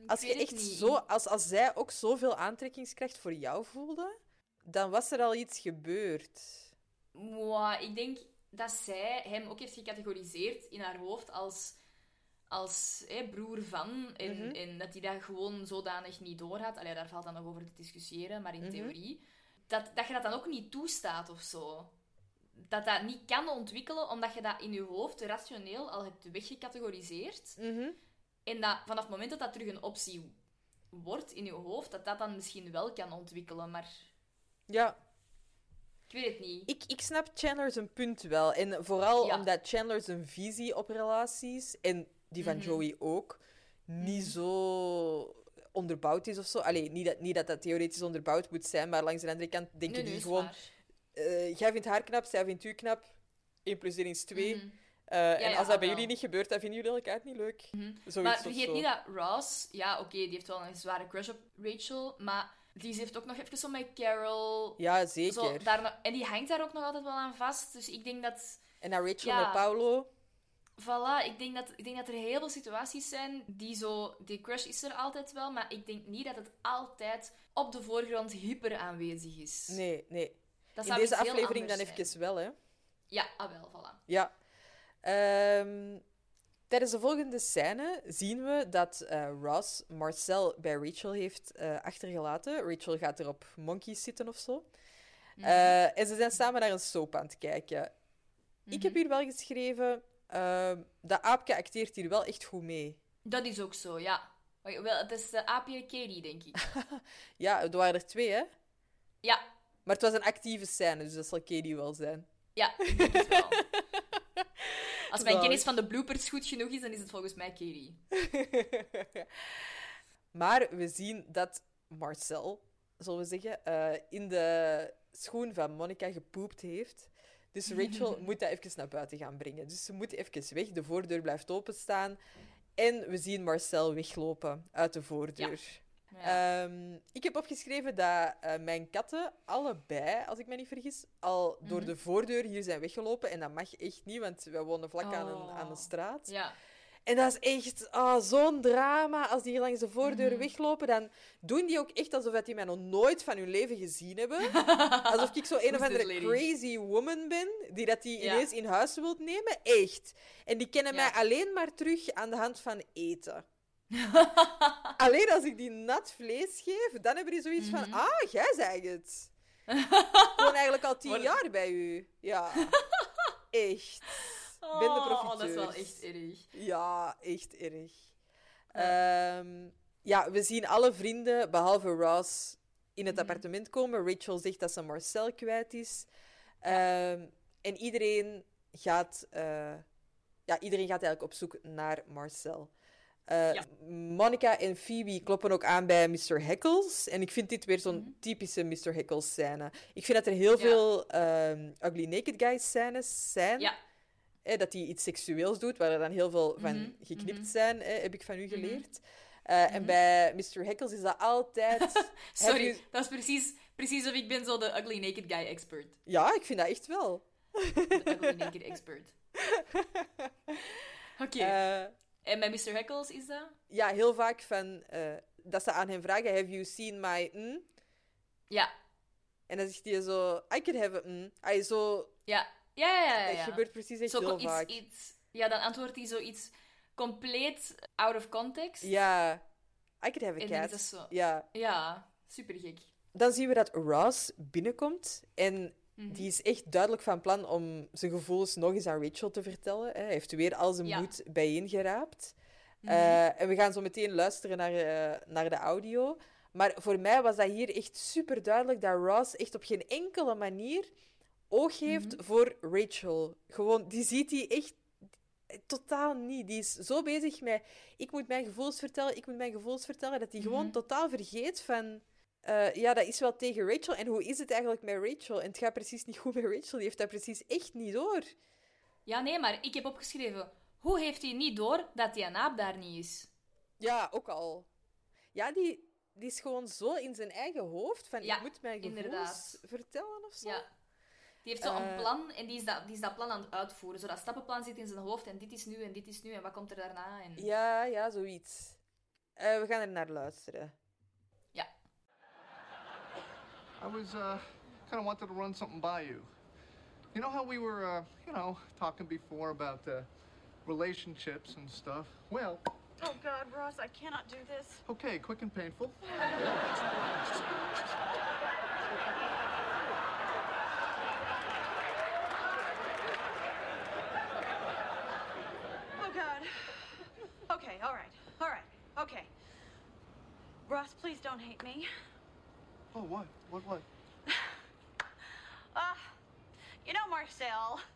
ik Als je echt zo, als, als zij ook zoveel aantrekkingskracht voor jou voelde, dan was er al iets gebeurd. Mwah, ik denk dat zij hem ook heeft gecategoriseerd in haar hoofd als, als broer van. En, en dat hij dat gewoon zodanig niet doorhad. Allee, daar valt dan nog over te discussiëren, maar in theorie. Dat, dat je dat dan ook niet toestaat of zo. Dat dat niet kan ontwikkelen, omdat je dat in je hoofd rationeel al hebt weggecategoriseerd. En dat vanaf het moment dat dat terug een optie wordt in je hoofd, dat dat dan misschien wel kan ontwikkelen. Maar Ja, ik weet het niet. ik, ik snap Chandler zijn punt wel. En vooral Ja. omdat Chandler zijn visie op relaties, en die van Joey ook, niet zo onderbouwd is of zo. Allee, niet dat, niet dat dat theoretisch onderbouwd moet zijn, maar langs de andere kant Nee, nee, die is gewoon... waar. eh, jij vindt haar knap, zij vindt u knap. 1 plus 1 is 2. Mhm. en ja, als dat bij wel. jullie niet gebeurt, dan vinden jullie elkaar niet leuk. Zoiets Maar of vergeet zo. niet dat Ross, ja, oké, die heeft wel een zware crush op Rachel, maar die heeft ook nog even zo met Carol. Ja, zeker. Zo, daar en die hangt daar ook nog altijd wel aan vast. Dus ik denk dat, En dan Rachel Ja. met Paulo. voilà, ik denk dat, ik denk dat er heel veel situaties zijn die zo, die crush is er altijd wel, maar ik denk niet dat het altijd op de voorgrond hyper aanwezig is. Nee, nee. Dat In deze aflevering dan even wel, hè. Ja, ah wel, voilà. Ja. Ehm, tijdens de volgende scène zien we dat eh, Ross Marcel bij Rachel heeft eh, achtergelaten. Rachel gaat er op monkeys zitten of zo. Eh, en ze zijn samen naar een soap aan het kijken. Ik heb hier wel geschreven... ehm dat aapje acteert hier wel echt goed mee. Dat is ook zo, ja. Wel, het is de aapje Katie, denk ik. *laughs* Ja, er waren er twee, hè? Ja, Maar het was een actieve scène, dus dat zal Katie wel zijn. ja, ik denk het wel. *laughs* Als mijn kennis van de bloopers goed genoeg is, dan is het volgens mij Katie. *laughs* Maar we zien dat Marcel, zullen we zeggen, eh, in de schoen van Monica gepoept heeft. Dus Rachel *laughs* moet dat even naar buiten gaan brengen. Dus ze moet even weg. De voordeur blijft openstaan. En we zien Marcel weglopen uit de voordeur. Ja. Ehm, ik heb opgeschreven dat eh, mijn katten allebei, als ik me niet vergis, al door Mhm. de voordeur hier zijn weggelopen. En dat mag echt niet, want wij wonen vlak aan, een, aan een Oh. straat. ja. En dat is echt ah, zo'n drama. Als die hier langs de voordeur Mhm. weglopen, dan doen die ook echt alsof dat die mij nog nooit van hun leven gezien hebben. *laughs* Alsof ik zo een of andere crazy woman ben, die dat die Ja. ineens in huis wilt nemen. Echt. En die kennen Ja. mij alleen maar terug aan de hand van eten. *laughs* alleen als ik die nat vlees geef, dan hebben die zoiets Mhm. van... Ah, jij zei het. *laughs* Gewoon eigenlijk al tien jaar bij u. Ja. *laughs* Echt. Ben de Oh, dat is wel echt erg. Ja, echt erg. Ehm, ja, we zien alle vrienden, behalve Ross, in het appartement komen. Rachel zegt dat ze Marcel kwijt is. Ehm, en iedereen gaat, eh, ja, iedereen gaat eigenlijk op zoek naar Marcel. Eh, Ja. Monica en Phoebe kloppen ook aan bij Mr. Heckles. En ik vind dit weer zo'n typische Mr. Heckles scène. Ik vind dat er heel Mhm. Ja. veel ehm, Ugly Naked Guys scènes zijn. Ja. Hè, dat hij iets seksueels doet, waar er dan heel veel van Mhm, geknipt mhm. zijn, hè, heb ik van u geleerd. Eh, En bij Mr. Heckles is dat altijd... *laughs* Sorry, dat is precies, precies of ik ben zo de ugly naked guy expert. Ja, ik vind dat echt wel. De Ugly Naked Expert. *laughs* Oké. Eh, en met Mr. Heckles is dat? ja, heel vaak van... eh, dat ze aan hem vragen, have you seen my... mm? Ja. En dan zegt hij zo, I could have a... mm. Hij zo... Ja. Ja, ja, ja. gebeurt precies echt Zo heel iets, vaak. iets... Ja, dan antwoordt hij zoiets compleet out of context. Ja, I could have a En cat. dat zo... Ja. Ja, super gek. Dan zien we dat Ross binnenkomt en Mhm. die is echt duidelijk van plan om zijn gevoelens nog eens aan Rachel te vertellen. hè. Hij heeft weer al zijn Ja. moed bijeengeraapt. Mhm. Eh, en we gaan zo meteen luisteren naar, eh, naar de audio. Maar voor mij was dat hier echt super duidelijk dat Ross echt op geen enkele manier oog heeft Mhm. voor Rachel. Gewoon, die ziet hij echt totaal niet. Die is zo bezig met ik moet mijn gevoelens vertellen, ik moet mijn gevoelens vertellen, dat hij gewoon Mhm. totaal vergeet van eh, ja, dat is wel tegen Rachel. En hoe is het eigenlijk met Rachel? En het gaat precies niet goed met Rachel. Die heeft dat precies echt niet door. Ja, nee, maar ik heb opgeschreven... Hoe heeft hij niet door dat die naap daar niet is? Ja, ook al. Ja, die, die is gewoon zo in zijn eigen hoofd van Ja, ik moet mijn gevoelens inderdaad. vertellen of zo. Ja. Die heeft zo een Eh. plan en die is, dat, die is dat plan aan het uitvoeren. Zo dat stappenplan zit in zijn hoofd en dit is nu en dit is nu en wat komt er daarna. En... Ja, ja, zoiets. Eh, we gaan er naar luisteren. I was uh, kind of wanted to run something by you. You know how we were, uh, you know, talking before about uh, relationships and stuff? Well, Oh, God, Ross, I cannot do this. okay, quick and painful. Oh, God. Okay, all right, all right, okay. Ross, please don't hate me. Oh, what? What? What? Uh, *laughs* you know Marcel. *laughs*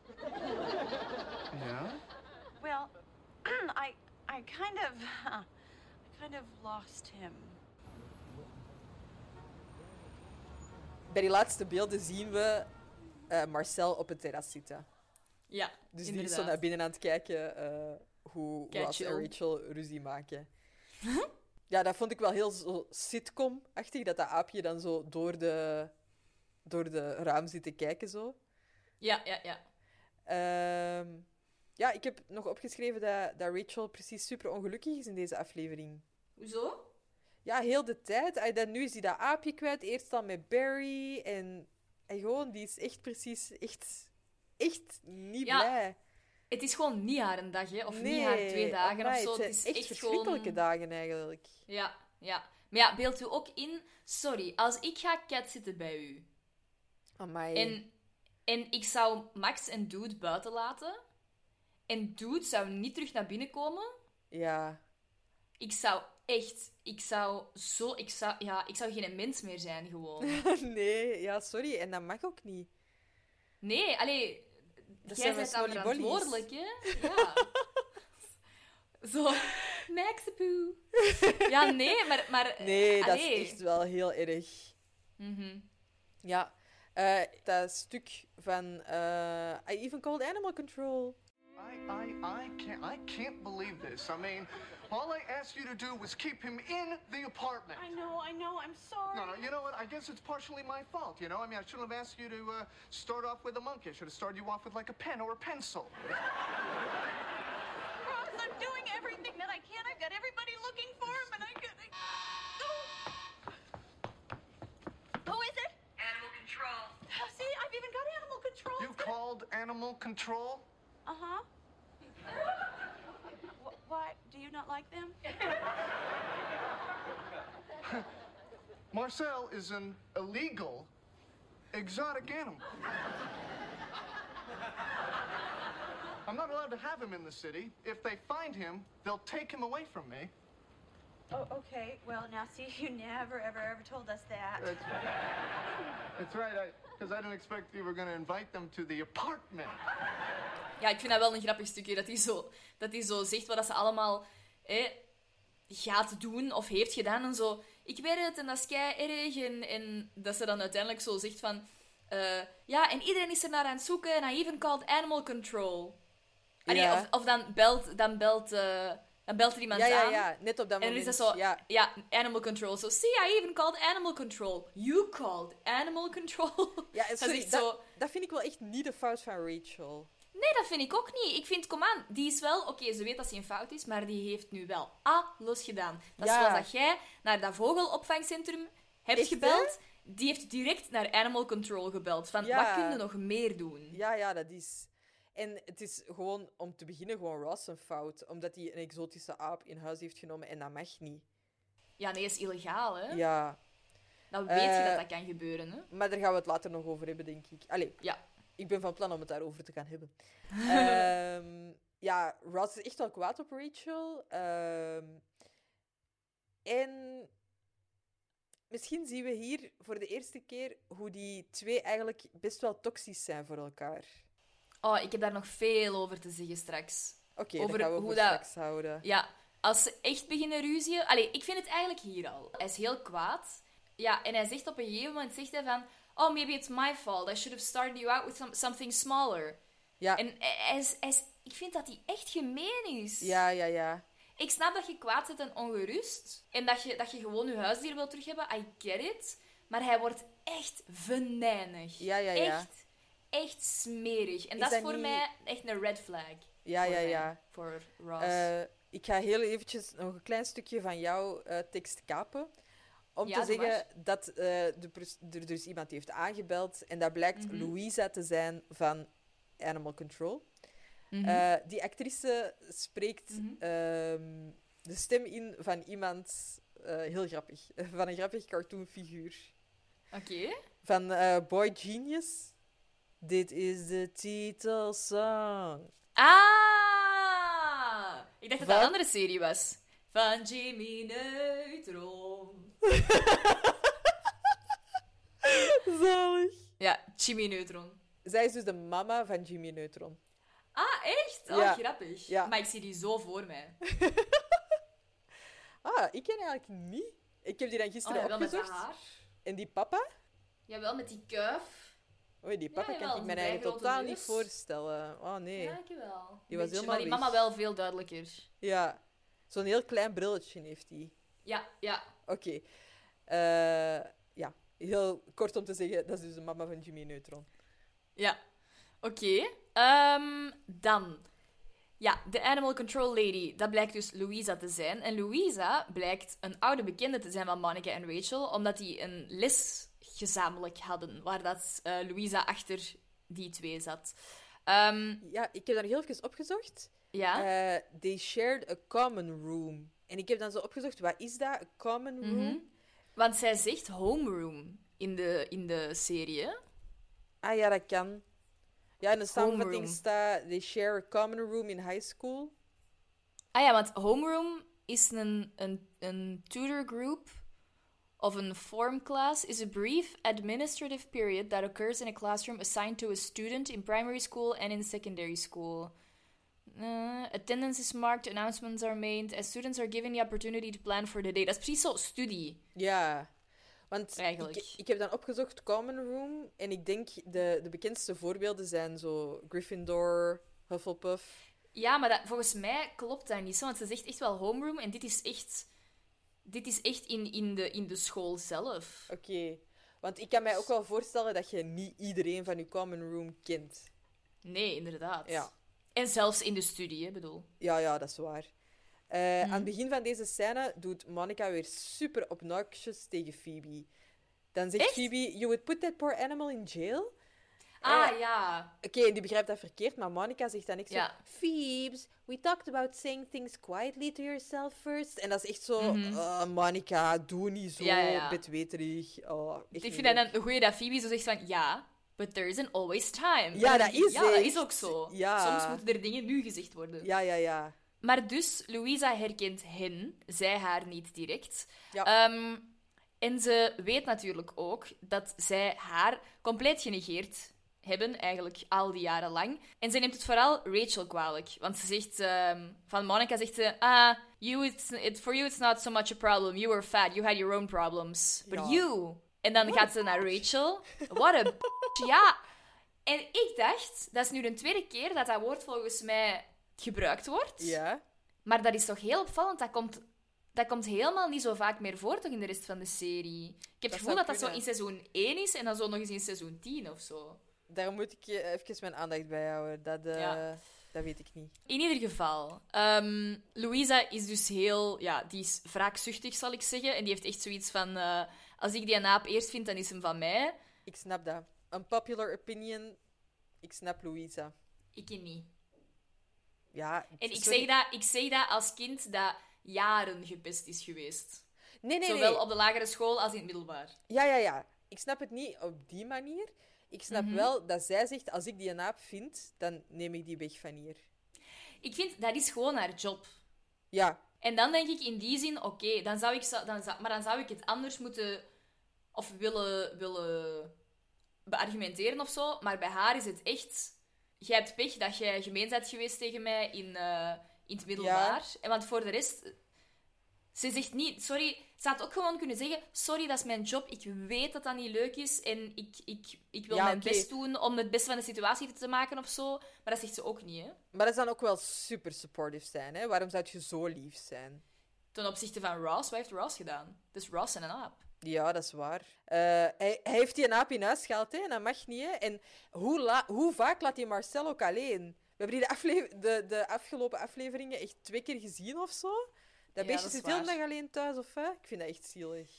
Yeah. Well, *clears throat* I, I kind of, uh, I kind of lost him. Bij die laatste beelden zien we eh, Marcel op het terras zitten. Ja, Dus die is zo naar binnen aan het kijken eh, hoe Ross en. Rachel ruzie maken. *laughs* ja, dat vond ik wel heel zo sitcom-achtig, dat dat aapje dan zo door de, door de raam zit te kijken zo. Ja, ja, ja. Ehm, ja, ik heb nog opgeschreven dat, dat Rachel precies super ongelukkig is in deze aflevering. Hoezo? Ja, heel de tijd. Dan nu is hij dat aapje kwijt. Eerst dan met Barry. En, en gewoon, die is echt precies... Echt, echt niet Ja, blij. Het is gewoon niet haar een dag, hè? Of niet haar twee dagen amai, of zo. Het Het is echt, echt verschrikkelijke gewoon... dagen, eigenlijk. Ja, ja. Maar ja, beeld u ook in... Sorry, als ik ga cat zitten bij u... Amai. En, en ik zou Max en Dude buiten laten... En Dude zou niet terug naar binnen komen... Ja. Ik zou echt... Ik zou zo... Ik zou, ja, ik zou geen mens meer zijn, gewoon. *laughs* nee, ja, sorry. En dat mag ook niet. Nee, allee... Dat jij bent dan verantwoordelijk, hè? *laughs* Ja. Zo... Maxapoe. Ja, nee, maar... maar Nee, dat allee. is echt wel heel erg. Mhm. Ja. Eh, dat stuk van... eh, I even called animal control. I, I, I can't, I can't believe this. I mean, all I asked you to do was keep him in the apartment. I know, I know, I'm sorry. No, no, you know what? I guess it's partially my fault, you know? I mean, I shouldn't have asked you to uh, start off with a monkey. I should have started you off with like a pen or a pencil. Ross, I'm doing everything that I can. I've got everybody looking for him, and I could. I... Who is it? Animal control. Oh, see, I've even got animal control. You called animal control? Uh huh. Why? Do you not like them? *laughs* Marcel is an illegal exotic animal. I'm not allowed to have him in the city. If they find him, they'll take him away from me. Oh, okay. Well, now see, *laughs* you never, ever, ever told us that. That's, that's right, because I, didn't expect you were going to invite them to the apartment. Ja, ik vind dat wel een grappig stukje. Dat hij zo, dat hij zo zegt wat dat ze allemaal hè, gaat doen of heeft gedaan. En zo, ik weet het en dat is kei erg. En, en dat ze dan uiteindelijk zo zegt van... eh, ja, en iedereen is er naar aan het zoeken. En I even called animal control. Allee, Ja. of, of dan belt, dan belt eh, Dan belt er iemand Ja, ja, aan. ja. Net op dat En dan moment. is dat zo, Ja. ja. animal control. So, see, I even called animal control. You called animal control. Ja, *laughs* sorry, dat, zo... dat vind ik wel echt niet de fout van Rachel. Nee, dat vind ik ook niet. Ik vind, kom aan, die is wel... Oké, ze weet dat ze een fout is, maar die heeft nu wel alles gedaan. Dat is zoals dat jij naar dat vogelopvangcentrum hebt Echt, gebeld. Die heeft direct naar animal control gebeld. Van, Ja. wat kun je nog meer doen? Ja, ja, dat is... En het is gewoon, om te beginnen, gewoon Ross een fout. Omdat hij een exotische aap in huis heeft genomen en dat mag niet. Ja, nee, is illegaal, hè? Ja, Dan weet je Eh, dat dat kan gebeuren, hè? maar daar gaan we het later nog over hebben, denk ik. Allee, Ja. Ik ben van plan om het daarover te gaan hebben. *laughs* Ehm, ja, Ross is echt wel kwaad op Rachel. Ehm, en misschien zien we hier voor de eerste keer hoe die twee eigenlijk best wel toxisch zijn voor elkaar. Oh, ik heb daar nog veel over te zeggen straks. Oké, Over dat gaan we hoe dat- straks houden. Ja, als ze echt beginnen ruzien... Allee, ik vind het eigenlijk hier al. Hij is heel kwaad. Ja, en hij zegt op een gegeven moment zegt hij van... Oh, maybe it's my fault. I should have started you out with some- something smaller. Ja, En hij is, hij is- ik vind dat hij echt gemeen is. ja, ja, ja. Ik snap dat je kwaad bent en ongerust. En dat je, dat je gewoon je huisdier wilt terug hebben. I get it. Maar hij wordt echt venijnig. Ja, ja, ja. Echt, echt smerig. En Is dat is voor niet- mij echt een red flag. Ja, ja, mij, ja. Voor Ross. Eh, ik ga heel eventjes nog een klein stukje van jouw eh, tekst kapen. Om Ja, te zeggen dat eh, de er dus iemand heeft aangebeld. En dat blijkt Mhm. Louisa te zijn van Animal Control. Mhm. Eh, die actrice spreekt Mhm. ehm, de stem in van iemand, eh, heel grappig, *laughs* van een grappig cartoonfiguur. Oké. Van Boy Genius. Dit is de titelsong. Ah! Ik dacht dat dat een andere serie was. Van Jimmy Neutron. *laughs* Zalig. Ja, Jimmy Neutron. Zij is dus de mama van Jimmy Neutron. Ah, echt? Oh, Ja. grappig. Ja. Maar ik zie die zo voor mij. *laughs* Ah, ik ken eigenlijk niet. Ik heb die dan Oh, gisteren ja, wel met dat opgezocht. haar. En die papa? Jawel, met die kuif. Oei, die papa jawel, kan ik me een eigenlijk totaal neus. niet voorstellen. Oh nee. Ja, Ja. ik wel. Die was helemaal Maar die weg. mama wel veel duidelijker. Zo'n heel klein brilletje heeft hij. Ja, ja. Oké. Eh, ja, heel kort om te zeggen, dat is dus de mama van Jimmy Neutron. Ja. Oké. Ehm, dan. Ja, de Animal Control Lady, dat blijkt dus Louisa te zijn. En Louisa blijkt een oude bekende te zijn van Monica en Rachel, omdat die een les gezamenlijk hadden, waar dat eh, Louisa achter die twee zat. Ehm, Ja, ik heb daar heel even opgezocht. ja. Eh, they shared a common room. En ik heb dan zo opgezocht, wat is dat? Common room? Mhm. Want zij zegt homeroom in de, in de serie. hè? Ah ja, dat kan. Ja, in de samenvatting staat, they share a common room in high school. Ah ja, want homeroom is een, een, een tutor group of een form class is a brief administrative period that occurs in a classroom assigned to a student in primary school and in secondary school. Uh, attendance is marked, announcements are made, and students are given the opportunity to plan for the day. Dat is precies zo studie. Ja. Want Eigenlijk. Ik, ik heb dan opgezocht common room. En ik denk de, de bekendste voorbeelden zijn zo Gryffindor, Hufflepuff. Ja, maar dat, volgens mij klopt dat niet zo, want ze zegt echt wel homeroom en dit is echt, dit is echt in, in, de, in de school zelf. Oké. Want ik kan mij ook wel voorstellen dat je niet iedereen van je common room kent. Nee, inderdaad. Ja. En zelfs in de studie, hè, bedoel. Ja, ja, dat is waar. Eh, Aan het begin van deze scène doet Monica weer super obnoxious tegen Phoebe. Dan zegt Echt? Phoebe, you would put that poor animal in jail? Ah, Eh, ja. Oké, die begrijpt dat verkeerd, maar Monica zegt dan echt Ja. zo... Phoebes, we talked about saying things quietly to yourself first. En dat is echt zo... Mhm. "Ah, Monica, doe niet zo Ja, bedweterig. Oh, Ik vind dan een goeie dat Phoebe zo zegt van... Ja, but there isn't always time. Ja, En dat is Ja, dat is ook zo. Ja. Soms moeten er dingen nu gezegd worden. Ja, ja, ja. Maar dus, Louisa herkent hen, zij haar niet direct. Ja. Ehm, en ze weet natuurlijk ook dat zij haar compleet genegeerd hebben, eigenlijk al die jaren lang. En ze neemt het vooral Rachel kwalijk. Want ze zegt, ehm, van Monica zegt ze, ah, you, it's, it, for you it's not so much a problem. You were fat, you had your own problems. But Ja. you... En dan gaat ze naar Rachel. What a. *laughs* Ja. En ik dacht, dat is nu de tweede keer dat dat woord volgens mij gebruikt wordt. Ja. Maar dat is toch heel opvallend. Dat komt, dat komt helemaal niet zo vaak meer voor toch in de rest van de serie. Ik heb het gevoel dat dat zo in seizoen 1 is en dan zo nog eens in seizoen 10 of zo. Daar moet ik je even mijn aandacht bij houden. Dat, eh, Ja. dat weet ik niet. In ieder geval, ehm, Louisa is dus heel, ja, die is wraakzuchtig, zal ik zeggen. En die heeft echt zoiets van: eh, als ik die naap eerst vind, dan is hem van mij. Ik snap dat. Unpopular opinion. Ik snap Louisa. Ik niet. Ja, En ik sorry. zeg, dat, ik zeg dat als kind dat jaren gepest is geweest. Nee, nee, Zowel nee. op de lagere school als in het middelbaar. Ja, ja, ja. Ik snap het niet op die manier. Ik snap Mhm. wel dat zij zegt, als ik die naap vind, dan neem ik die weg van hier. Ik vind dat is gewoon haar job. Ja, En dan denk ik in die zin, oké, dan zou ik dan zou, maar dan zou ik het anders moeten of willen, willen beargumenteren of zo. Maar bij haar is het echt, jij hebt pech dat jij gemeen bent geweest tegen mij in, eh, in het middelbaar. En want voor de rest, ze zegt niet, sorry, ze had ook gewoon kunnen zeggen, sorry, dat is mijn job, ik weet dat dat niet leuk is en ik, ik, ik wil Ja, mijn best doen om het beste van de situatie te maken of zo. Maar dat zegt ze ook niet, hè. maar dat is dan ook wel super supportive zijn. Hè? Waarom zou je zo lief zijn? Ten opzichte van Ross, wat heeft Ross gedaan? Dus Ross en een aap. Ja, dat is waar. Eh, hij, hij heeft die naap in huis gehaald, hè? en dat mag niet. Hè? En hoe, la- hoe vaak laat hij Marcel ook alleen? We hebben die de, de, de afgelopen afleveringen echt twee keer gezien of zo. Dat Ja, beestje dat zit waar. dag alleen thuis, of hè? Ik vind dat echt zielig.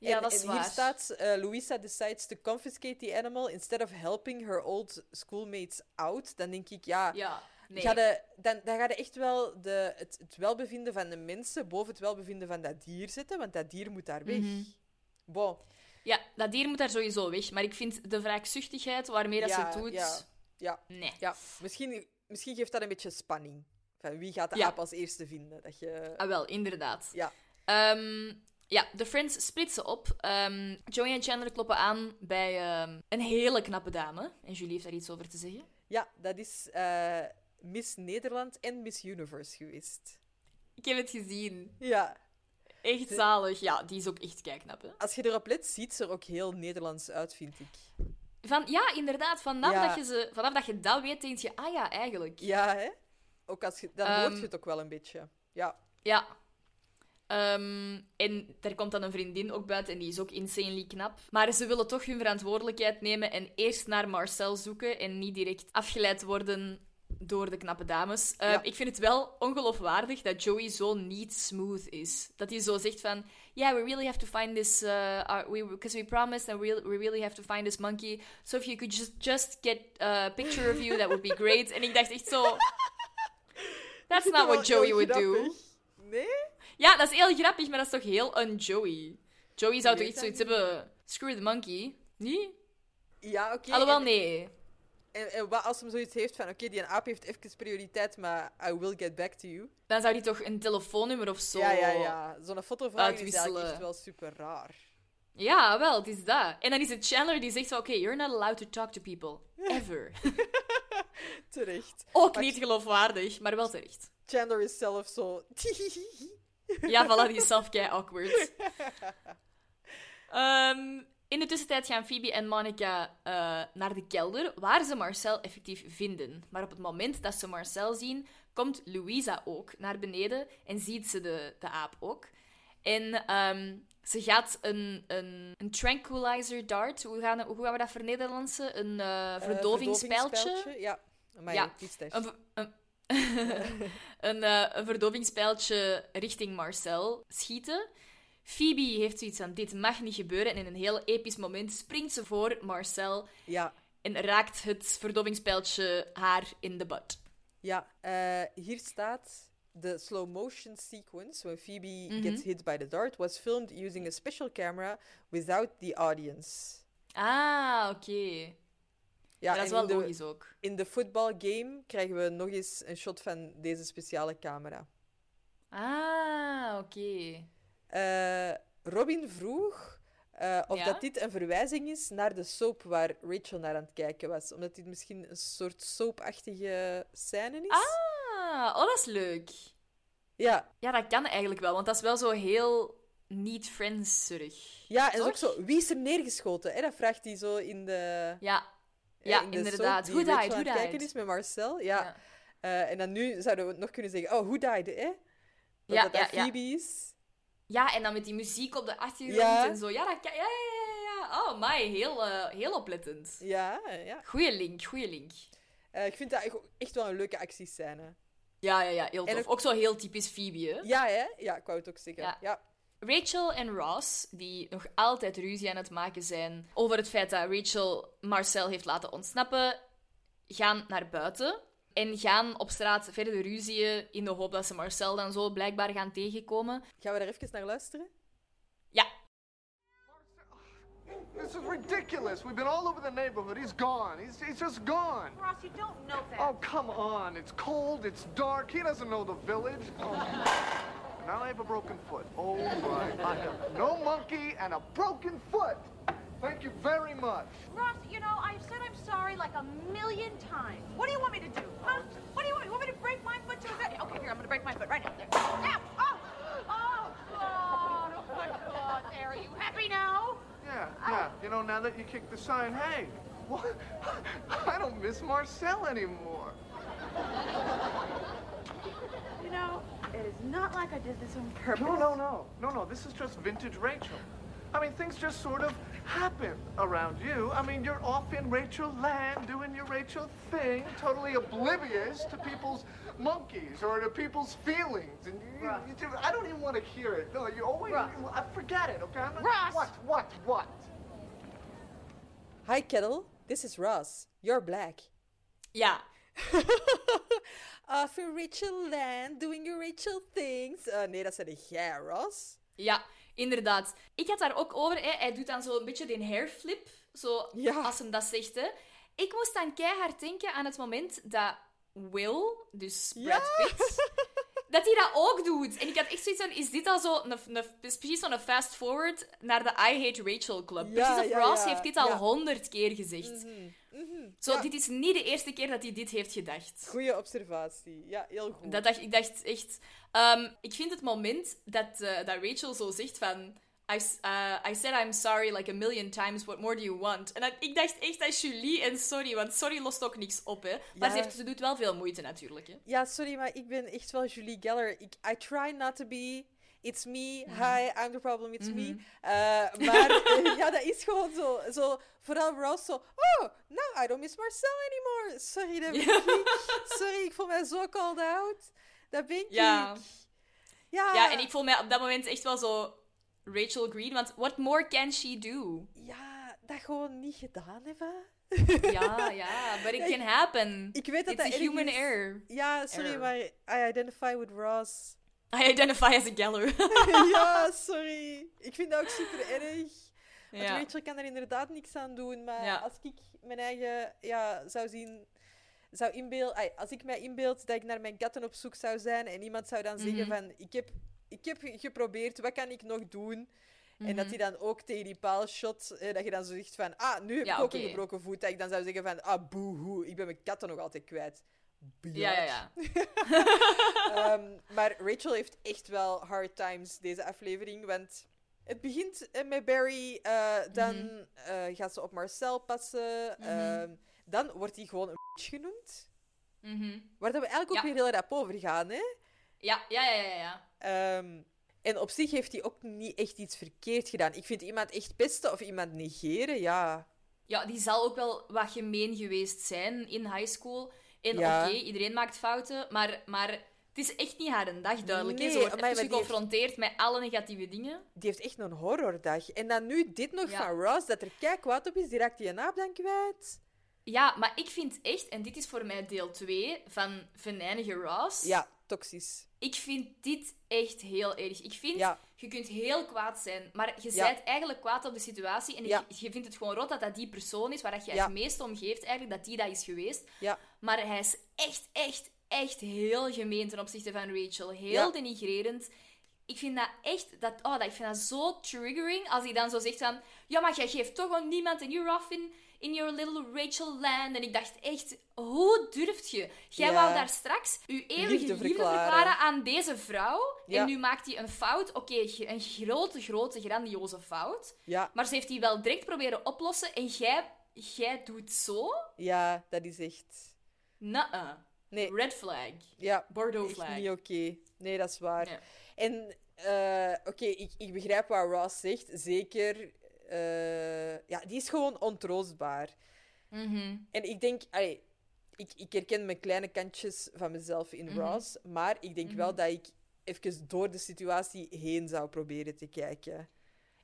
Ja, en, dat is en waar. hier staat, eh, Louisa decides to confiscate the animal instead of helping her old schoolmates out. Dan denk ik, ja, Ja, nee. ga de, dan, dan ga je echt wel de, het, het welbevinden van de mensen boven het welbevinden van dat dier zetten, want dat dier moet daar weg. Mhm. Bon, Ja, dat dier moet daar sowieso weg. Maar ik vind de wraakzuchtigheid waarmee dat Ja, ze doet... ja. ja, Nee. ja. Misschien, misschien geeft dat een beetje spanning. Van wie gaat de Ja. aap als eerste vinden? Dat je... Ah, wel, inderdaad. Ja. Ehm, ja, de Friends splitsen op. Ehm, Joey en Chandler kloppen aan bij ehm, een hele knappe dame. En Julie heeft daar iets over te zeggen. Ja, dat is eh, Miss Nederland en Miss Universe geweest. Ik heb het gezien. Ja, Echt zalig. Ja, die is ook echt kijknap, hè. als je erop let, ziet ze er ook heel Nederlands uit, vind ik. Van, ja, inderdaad. Vanaf, Ja. Dat je ze, vanaf dat je dat weet, denk je... Ah ja, eigenlijk. Ja, hè? Ook als je, dan hoort Ehm, je het ook wel een beetje. Ja. Ja. Ehm, en er komt dan een vriendin ook buiten en die is ook insanely knap. Maar ze willen toch hun verantwoordelijkheid nemen en eerst naar Marcel zoeken en niet direct afgeleid worden door de knappe dames. Ja. Ik vind het wel ongeloofwaardig dat Joey zo niet smooth is. Dat hij zo zegt van... Yeah, we really have to find this... Because we, promised and we, we really have to find this monkey. So if you could just, just get a picture of you, that would be great. En ik dacht echt zo... *laughs* That's not what Joey would do. Nee? Ja, dat is heel grappig, maar dat is toch heel een Joey. Joey zou toch iets zoiets hebben... Screw the monkey. Niet? Ja, oké. Alhoewel, en- nee. En, en wat als hem zoiets heeft van, oké, die aap heeft even prioriteit, maar I will get back to you. Dan zou hij toch een telefoonnummer of zo... Ja, ja, ja. Zo'n foto vragen is eigenlijk echt wel super raar. Ja, wel, het is dat. En dan is het Chandler die zegt van... Oké, you're not allowed to talk to people. Ever. *laughs* Terecht. Ook Maar- niet geloofwaardig, maar wel terecht. Chandler is zelf zo... *laughs* Ja, voilà, die is zelf kei awkward. *laughs* Ehm, in de tussentijd gaan Phoebe en Monica eh, naar de kelder, waar ze Marcel effectief vinden. Maar op het moment dat ze Marcel zien, komt Louisa ook naar beneden en ziet ze de, de aap ook. En ehm, ze gaat een, een, een tranquilizer dart, hoe gaan, hoe gaan we dat vernederlandsen? Een eh Eh, verdovingspijltje. Ja. Maar Ja. Een, een, *laughs* een, een verdovingspijltje richting Marcel schieten. Phoebe heeft zoiets van: dit mag niet gebeuren. En in een heel episch moment springt ze voor Marcel Ja. en raakt het verdovingspijltje haar in de butt. Ja, eh, hier staat... The slow motion sequence when Phoebe Mhm. gets hit by the dart was filmed using a special camera without the audience. Ah, oké. Ja, dat is wel in de, logisch ook. in de footballgame krijgen we nog eens een shot van deze speciale camera. Ah, oké. Eh, Robin vroeg eh, of Ja? dat dit een verwijzing is naar de soap waar Rachel naar aan het kijken was. Omdat dit misschien een soort soapachtige scène is. Ah, oh, dat is leuk. Ja. Ja, dat kan eigenlijk wel, want dat is wel zo heel niet friendserig. ja, en ook zo. Wie is er neergeschoten? Hè? Dat vraagt hij zo in de. Ja, eh, Ja, in de inderdaad. Rachel died? kijken died? is met Marcel. Ja. Ja. En dan nu zouden we nog kunnen zeggen, oh, who died, hè? Dat Ja, dat, ja, dat ja. Phoebe is. Ja, en dan met die muziek op de achtergrond Ja. en zo. Ja, dat kan... Ja, ja, ja, ja. Oh, my. Heel, eh, heel oplettend. Ja, ja. Goeie link, goeie link. Eh, ik vind dat echt- wel een leuke actiescène. Ja, ja, ja. Heel En tof. ook- Ook zo heel typisch Phoebe, hè? Ja, hè? Ja, ik wou het ook zeggen. Ja. Ja. Rachel en Ross, die nog altijd ruzie aan het maken zijn over het feit dat Rachel Marcel heeft laten ontsnappen, gaan naar buiten en gaan op straat verder ruzieën in de hoop dat ze Marcel dan zo blijkbaar gaan tegenkomen. Gaan we daar even naar luisteren? Ja, This is ridiculous. We've been all over the neighborhood. He's gone. He's, he's just gone. Ross, you don't know that. Oh, come on. It's cold. It's dark. He doesn't know the village. Oh. Now I have a broken foot. Oh, my. I have no monkey and a broken foot. Thank you very much. Ross, you know, I've said I'm sorry like a million times. What do you want me to do? Huh? What do you want? You want me to break my foot to a vet? Okay, here, I'm gonna break my foot right now. There. Now! Oh! Oh, God! Oh, my God! There, are you happy now? Yeah, yeah. Oh. You know, now that you kicked the sign, hey, what? *laughs* I don't miss Marcel anymore. You know, it is not like I did this on purpose. No, no, no. No, no. This is just vintage Rachel. I mean, things just sort of happen around you. I mean, you're off in Rachel land doing your Rachel thing, totally oblivious to people's monkeys or to people's feelings. And you, you, do- I don't even want to hear it. No, you always Ross. I forget it, okay? I'm not, Ross. What? What? What? Hi, Kettle. This is Ross. You're black. Yeah. *laughs* Off in Rachel Land, doing your Rachel things. Eh, nee, dat zei jij, Ross. Ja, inderdaad. Ik had daar ook over, hè. hij doet dan zo een beetje die hairflip, zo Ja. als hem dat zegt. Hè. Ik moest dan keihard denken aan het moment dat Will, dus Brad Ja. *laughs* Dat hij dat ook doet. En ik had echt zoiets van, is dit al zo een, een, precies zo'n fast forward naar de I Hate Rachel Club? Ja, precies of ja, Ross ja, heeft dit al honderd keer gezegd. Zo, Ja. dit is niet de eerste keer dat hij dit heeft gedacht. Goeie observatie. Ja, heel goed. Dat dacht, ik dacht echt... ehm, ik vind het moment dat, eh, dat Rachel zo zegt van... I, uh, I said I'm sorry like a million times, what more do you want? En ik dacht echt aan Julie en sorry, want sorry lost ook niks op, hè. Maar Ja. ze, heeft, ze doet wel veel moeite, natuurlijk, hè. Ja, sorry, maar ik ben echt wel Julie Geller. Ik, I try not to be. It's me. Mhm. Hi, I'm the problem. It's me. Eh, maar *laughs* ja, dat is gewoon zo. zo vooral Ross zo. Oh, now I don't miss Marcel anymore. Sorry, dat ben *laughs* ik. Sorry, ik voel mij zo called out. Dat ben Ja. ik. Ja. Ja, en ik voel mij op dat moment echt wel zo Rachel Green, want what more can she do? Ja, dat gewoon niet gedaan hebben. Ja, ja, but it *laughs* Ja, can happen. Ik weet dat It's dat a erg human is. error. Ja, sorry, Error. maar I identify with Ross. I identify as a Geller. *laughs* ja, *laughs* sorry. Ik vind dat ook super erg. Want ja. Rachel kan er inderdaad niks aan doen. Maar Ja. als ik mijn eigen ja, zou zien. Zou inbeeld, als ik mij inbeeld dat ik naar mijn gatten op zoek zou zijn en iemand zou dan zeggen Mhm. van ik heb, ik heb ge- geprobeerd, wat kan ik nog doen? En dat Mhm. hij dan ook tegen die paal shot, eh, dat je dan zo zegt van ah, nu heb Ja, ik ook een gebroken voet. Dat ik dan zou zeggen van ah, boehoe, ik ben mijn katten nog altijd kwijt. Ja, ja, ja. *laughs* *laughs* Ehm, maar Rachel heeft echt wel hard times deze aflevering. Want het begint eh, met Barry. eh, dan Mhm. eh, gaat ze op Marcel passen. ehm, dan wordt hij gewoon een bitch genoemd. Mhm. Waar dat we eigenlijk ook Ja. weer heel rap over gaan. Hè? Ja, ja, ja, ja, ja. Ehm, en op zich heeft hij ook niet echt iets verkeerd gedaan. Ik vind iemand echt pesten of iemand negeren, ja. Ja, die zal ook wel wat gemeen geweest zijn in high school. En Ja. oké, iedereen maakt fouten, maar, maar het is echt niet haar een dag duidelijk. Nee, Ze wordt heeft- geconfronteerd met alle negatieve dingen. Die heeft echt een horrordag. En dan nu dit nog Ja. van Ross, dat er kijk kwaad op is, die raakt die een naap dan kwijt. Ja, maar ik vind echt, en dit is voor mij deel 2 van Venijnige Ross. Ja, toxisch. Ik vind dit echt heel erg. Ik vind, Ja. je kunt heel kwaad zijn, maar je Ja. bent eigenlijk kwaad op de situatie. En Ja. je, je vindt het gewoon rot dat dat die persoon is waar dat je het meest om geeft, eigenlijk, dat die dat is geweest. Maar hij is echt, echt, echt heel gemeen ten opzichte van Rachel. Heel denigrerend. Ik vind dat echt... Dat, oh, dat, ik vind dat zo triggering als hij dan zo zegt van... Ja, maar jij geeft toch aan niemand en you're off in, in your little Rachel land. En ik dacht echt... Hoe durft je? Jij Ja. wou daar straks je eeuwige Liefde liefde, verklaren. verklaren. aan deze vrouw. Ja. En nu maakt hij een fout. Oké, een grote, grote, grandioze fout. Ja, Maar ze heeft die wel direct proberen oplossen. En jij, jij doet zo? ja, dat is echt... Nuh-uh. Nee. Red flag. Ja, Bordeaux echt flag. niet oké. Nee, dat is waar. Nee. En eh, oké, ik, ik begrijp wat Ross zegt. Zeker. Eh, ja, die is gewoon ontroostbaar. Mhm. En ik denk, allee, ik, ik herken mijn kleine kantjes van mezelf in Mhm. Ross, maar ik denk wel dat ik even door de situatie heen zou proberen te kijken.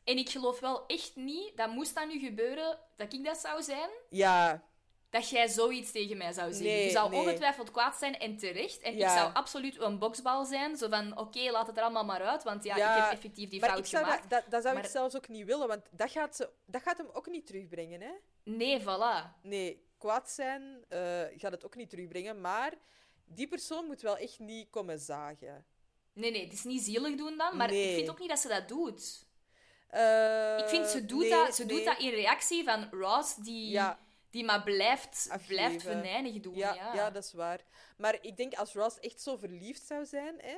En ik geloof wel echt niet, dat moest dat nu gebeuren, dat ik dat zou zijn, Ja, dat jij zoiets tegen mij zou zeggen. Nee, je zou nee. ongetwijfeld kwaad zijn en terecht. En Ja. ik zou absoluut een boksbal zijn. Zo van, oké, laat het er allemaal maar uit, want ja, Ja, ik heb effectief die maar fout ik zou gemaakt. dat, dat, dat zou Maar- ik zelfs ook niet willen, want dat gaat, ze, dat gaat hem ook niet terugbrengen. Hè? Nee, voilà. Nee, kwaad zijn eh, gaat het ook niet terugbrengen, maar die persoon moet wel echt niet komen zagen. Nee, nee, het is niet zielig doen dan, maar Nee. ik vind ook niet dat ze dat doet. Eh, Ik vind, ze doet, dat, ze doet dat in reactie van Ross, die, Ja. Die maar blijft, Afgeven. blijft venijnig doen. Ja, Ja, ja. dat is waar. Maar ik denk als Ross echt zo verliefd zou zijn, hè,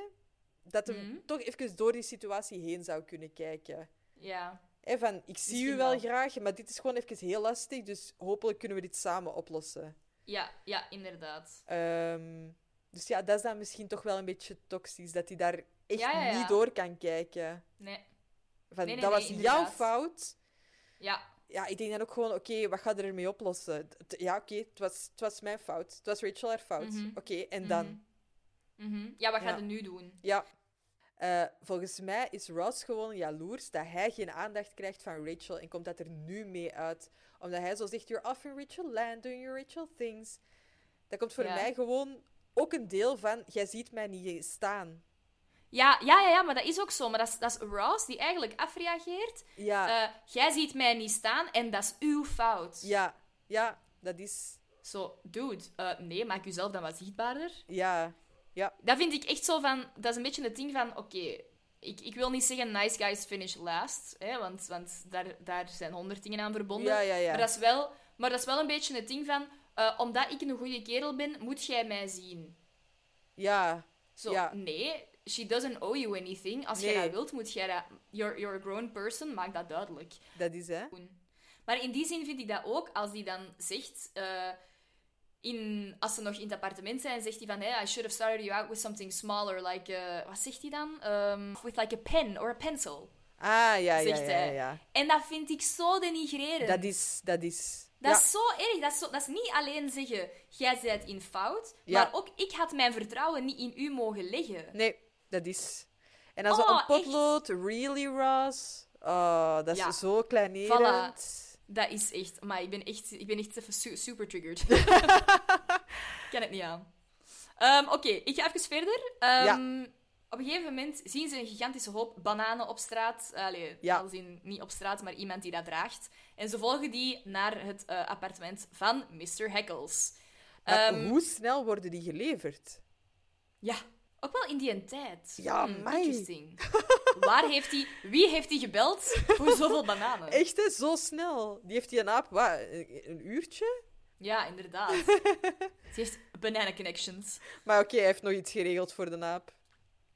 dat hij Mhm. toch even door die situatie heen zou kunnen kijken. Ja. Hè, van, ik zie u wel, wel. graag, maar dit is gewoon even heel lastig, dus hopelijk kunnen we dit samen oplossen. Ja, ja, inderdaad. Ehm, dus ja, dat is dan misschien toch wel een beetje toxisch, dat hij daar echt Ja, niet door kan kijken. Nee. Van, Nee, nee, dat nee, was jouw fout. Ja, Ja, ik denk dan ook gewoon, oké, wat gaat er ermee oplossen? Ja, oké, het, was, het was mijn fout. Het was Rachel haar fout. Mhm. Oké, en dan? Mhm. ja wat Ja. gaat je nu doen? Ja. Eh, volgens mij is Ross gewoon jaloers dat hij geen aandacht krijgt van Rachel en komt dat er nu mee uit. Omdat hij zo zegt, you're off in Rachel land, doing your Rachel things. Dat komt voor Ja. mij gewoon ook een deel van, jij ziet mij niet staan. Ja, ja, ja, ja, maar dat is ook zo. Maar dat is, dat is Ross die eigenlijk afreageert. Ja, Eh, jij ziet mij niet staan en dat is uw fout. ja, ja, dat is... Zo, dude, eh, nee, maak jezelf dan wat zichtbaarder. Ja, ja, Dat vind ik echt zo van... Dat is een beetje het ding van, oké... ik, ik wil niet zeggen nice guys finish last, hè, want, want daar, daar zijn honderd dingen aan verbonden. ja, ja. ja. Maar, dat is wel, maar dat is wel een beetje het ding van... eh, omdat ik een goede kerel ben, moet jij mij zien. Ja, Zo, Ja. nee, she doesn't owe you anything. Als jij dat wilt, moet jij dat... You're, you're a grown person, maak dat duidelijk. dat is hè. Maar in die zin vind ik dat ook, als die dan zegt... eh, in, als ze nog in het appartement zijn, zegt hij van... Hey, I should have started you out with something smaller. Like, eh, wat zegt hij dan? Ehm, with like a pen or a pencil. Ah, ja, ja, Zegt ja, ja, ja. En dat vind ik zo denigrerend. Dat is... Dat is... Dat ja. is zo erg. Dat is, zo, dat is niet alleen zeggen, jij bent in fout. Maar ook, ik had mijn vertrouwen niet in u mogen leggen. Nee, dat is... En dan zo Oh, een potlood, really, Ross? Oh, dat is Ja. zo kleinerend. Dat is echt... Maar ik ben echt, ik ben echt even su- super triggered. *laughs* ik kan het niet aan. Ehm, Oké, ik ga even verder. Ehm, Op een gegeven moment zien ze een gigantische hoop bananen op straat. Allee, Ja. als in niet op straat, maar iemand die dat draagt. En ze volgen die naar het eh, appartement van Mr. Heckles. Ehm, hoe snel worden die geleverd? Ja, ook wel in die tijd. Ja, Hmm, interesting. *laughs* Waar heeft hij... Wie heeft hij gebeld voor zoveel bananen? *laughs* Echt, hè? Zo snel. Die heeft die een aap, wat, een, uurtje? Ja, inderdaad. *laughs* Ze heeft banana connections. Maar oké, hij heeft nog iets geregeld voor de aap.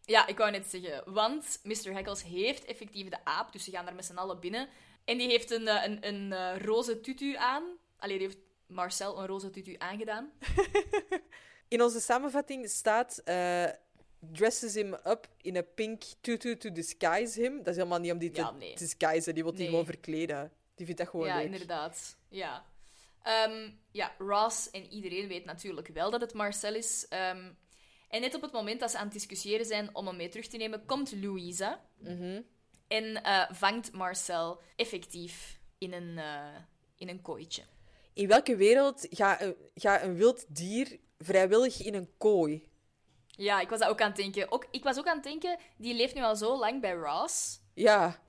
Ja, ik wou net zeggen. Want Mr. Heckles heeft effectief de aap, dus ze gaan daar met z'n allen binnen. En die heeft een, eh, een, een eh, roze tutu aan. Allee, die heeft Marcel een roze tutu aangedaan. In onze samenvatting staat... eh, dresses him up in a pink tutu to disguise him. Dat is helemaal niet om die te Ja, nee. disguisen. Die wil die Nee. gewoon verkleden. Die vindt dat gewoon ja, leuk. inderdaad. Ja. Ehm, ja, Ross en iedereen weet natuurlijk wel dat het Marcel is. Ehm, en net op het moment dat ze aan het discussiëren zijn om hem mee terug te nemen, komt Louisa Mhm. en eh, vangt Marcel effectief in een, eh, in een kooitje. In welke wereld gaat een, gaat een wild dier vrijwillig in een kooi? Ja, ik was dat ook aan het denken. Ook, ik was ook aan het denken, die leeft nu al zo lang bij Ross. Ja,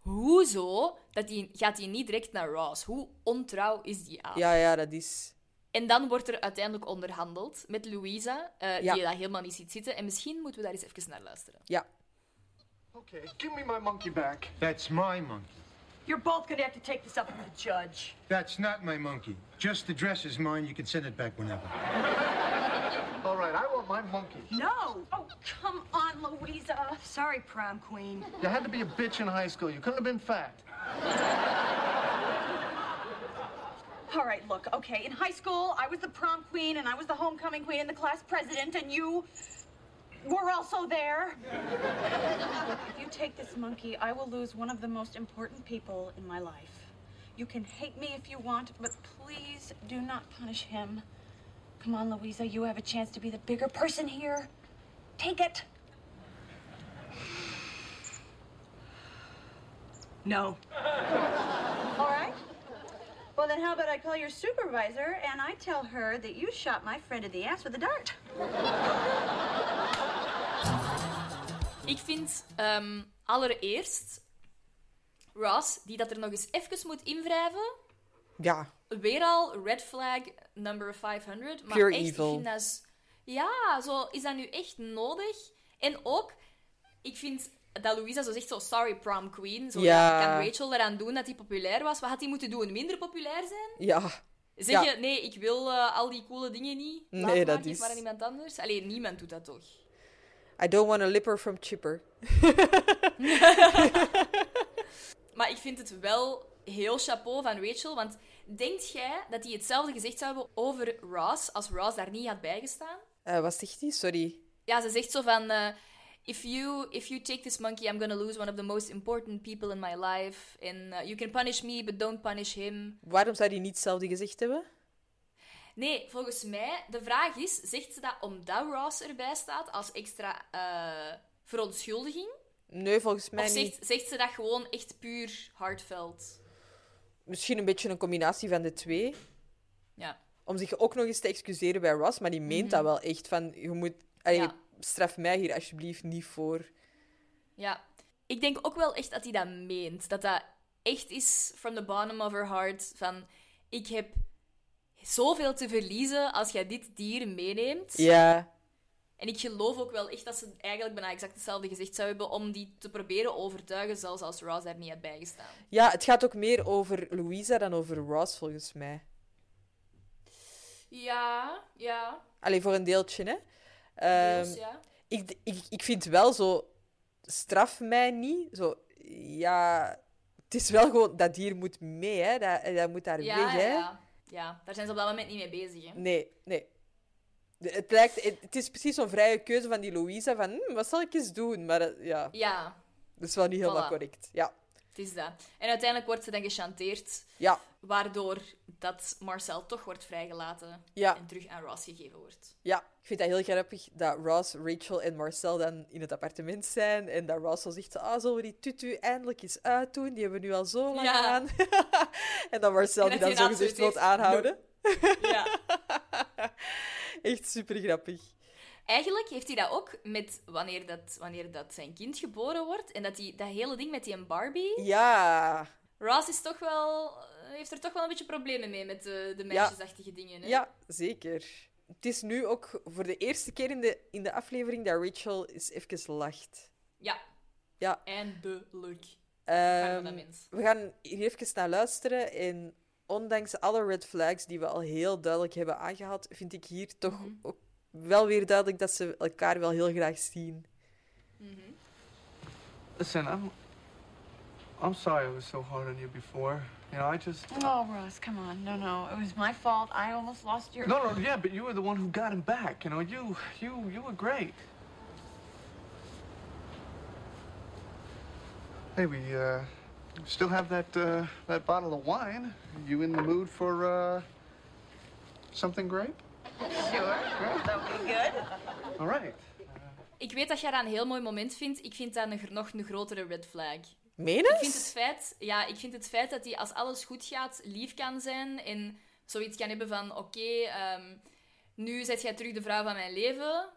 Hoezo dat die, gaat hij niet direct naar Ross? Hoe ontrouw is die aan? ja, ja, dat is... En dan wordt er uiteindelijk onderhandeld met Louisa, eh, Ja. die dat helemaal niet ziet zitten. En misschien moeten we daar eens even naar luisteren. Ja. Okay, give me my monkey back. That's my monkey. You're both gonna have to take this up with the judge. That's not my monkey. Just the dress is mine. You can send it back whenever. *laughs* All right, I want my monkey. No! Oh, come on, Louisa. Sorry, prom queen. You had to be a bitch in high school. You couldn't have been fat. All right, look, okay. In high school, I was the prom queen and I was the homecoming queen and the class president, and you were also there. if you take this monkey, I will lose one of the most important people in my life. You can hate me if you want, but please do not punish him. Come on, Louisa, you have a chance to be the bigger person here. Take it. No. All right. Well, then how about I call your supervisor and I tell her that you shot my friend in the ass with a dart? Ik vind ehm, allereerst Ross, die dat er nog eens even moet invrijven, Ja, weer al red flag number 500. Maar Pure echt, evil. ik vind dat... Ja, zo, is dat nu echt nodig? En ook, ik vind dat Louisa zo zegt, zo sorry prom queen. Zo, Ja. Kan Rachel eraan doen dat hij populair was? Wat had hij moeten doen? Minder populair zijn? ja. Zeg Ja. je, nee, ik wil eh, al die coole dingen niet. Nee, Laat dat is- maar aan iemand anders. Alleen niemand doet dat toch? I don't want a lipper from Chipper. *laughs* Maar ik vind het wel heel chapeau van Rachel, want denkt jij dat hij hetzelfde gezegd zou hebben over Ross als Ross daar niet had bijgestaan? Eh, wat zegt hij? Sorry. Ja, ze zegt zo van... eh, if, you, if you take this monkey, I'm gonna lose one of the most important people in my life. And uh, you can punish me, but don't punish him. Waarom zou hij niet hetzelfde gezegd hebben? Nee, volgens mij, de vraag is, zegt ze dat omdat Ross erbij staat als extra eh, verontschuldiging? Nee, volgens mij Of niet. zegt, zegt ze dat gewoon echt puur heartfelt? Misschien een beetje een combinatie van de twee. Ja. Om zich ook nog eens te excuseren bij Ross, maar die meent dat wel echt. Van, je moet... Allee, Ja. Straf mij hier alsjeblieft niet voor. Ja. Ik denk ook wel echt dat hij dat meent. Dat dat echt is from the bottom of her heart. Van, ik heb zoveel te verliezen als jij dit dier meeneemt. Ja. En ik geloof ook wel echt dat ze eigenlijk bijna exact hetzelfde gezegd zou hebben om die te proberen overtuigen, zelfs als Ross daar niet had bijgestaan. ja, het gaat ook meer over Louisa dan over Ross, volgens mij. Ja, ja. Alleen voor een deeltje, hè. Deels, ja. ik, ik, ik vind wel zo... Straf mij niet. Zo, ja... Het is wel gewoon... Dat dier moet mee, hè. Dat, dat moet daar Ja, weg, hè. ja. ja, daar zijn ze op dat moment niet mee bezig. Hè. Nee, nee. Het, lijkt, het, het is precies zo'n vrije keuze van die Louisa. Van, hm, wat zal ik eens doen? Maar dat- ja, Ja, dat is wel niet helemaal Voilà. correct. Ja. het is dat. En uiteindelijk wordt ze dan gechanteerd, Ja. waardoor dat Marcel toch wordt vrijgelaten Ja. en terug aan Ross gegeven wordt. Ja, ik vind dat heel grappig dat Ross, Rachel en Marcel dan in het appartement zijn. En dat Ross zo zegt, ah, zullen we die tutu eindelijk eens uitdoen? Die hebben we nu al zo lang Ja. aan. *laughs* en dan Marcel En die dan zo gezegd inderdaad wil zoiets heeft, aanhouden. Ja. *laughs* Echt super grappig. Eigenlijk heeft hij dat ook met wanneer dat, wanneer dat zijn kind geboren wordt en dat, die, dat hele ding met die Barbie. Ja, Ross is toch wel, heeft er toch wel een beetje problemen mee met de, de meisjesachtige dingen. Hè? ja, zeker. Het is nu ook voor de eerste keer in de, in de aflevering dat Rachel eens even lacht. Ja. Ja. Eindelijk. Mens. we gaan hier even naar luisteren. En ondanks alle red flags die we al heel duidelijk hebben aangehaald, vind ik hier toch Mhm. ook wel weer duidelijk dat ze elkaar wel heel graag zien. Listen, I'm. I'm sorry I was so hard on you before. You know, I just. Oh, Ross, come on. No, no. It was my fault. I almost lost your. No, no, yeah, but you were the one who got him back. You know, you, you, you were great. Hey, we uh, still have that uh, that bottle of wine. You in the mood for uh, something great? Sure. That would be good. All right. Ik weet dat jij dat een heel mooi moment vindt. Ik vind dat een, nog een grotere red flag. Meen Ik vind het feit, ja, ik vind het feit dat hij als alles goed gaat lief kan zijn en zoiets kan hebben van oké, ehm, nu zet jij terug de vrouw van mijn leven.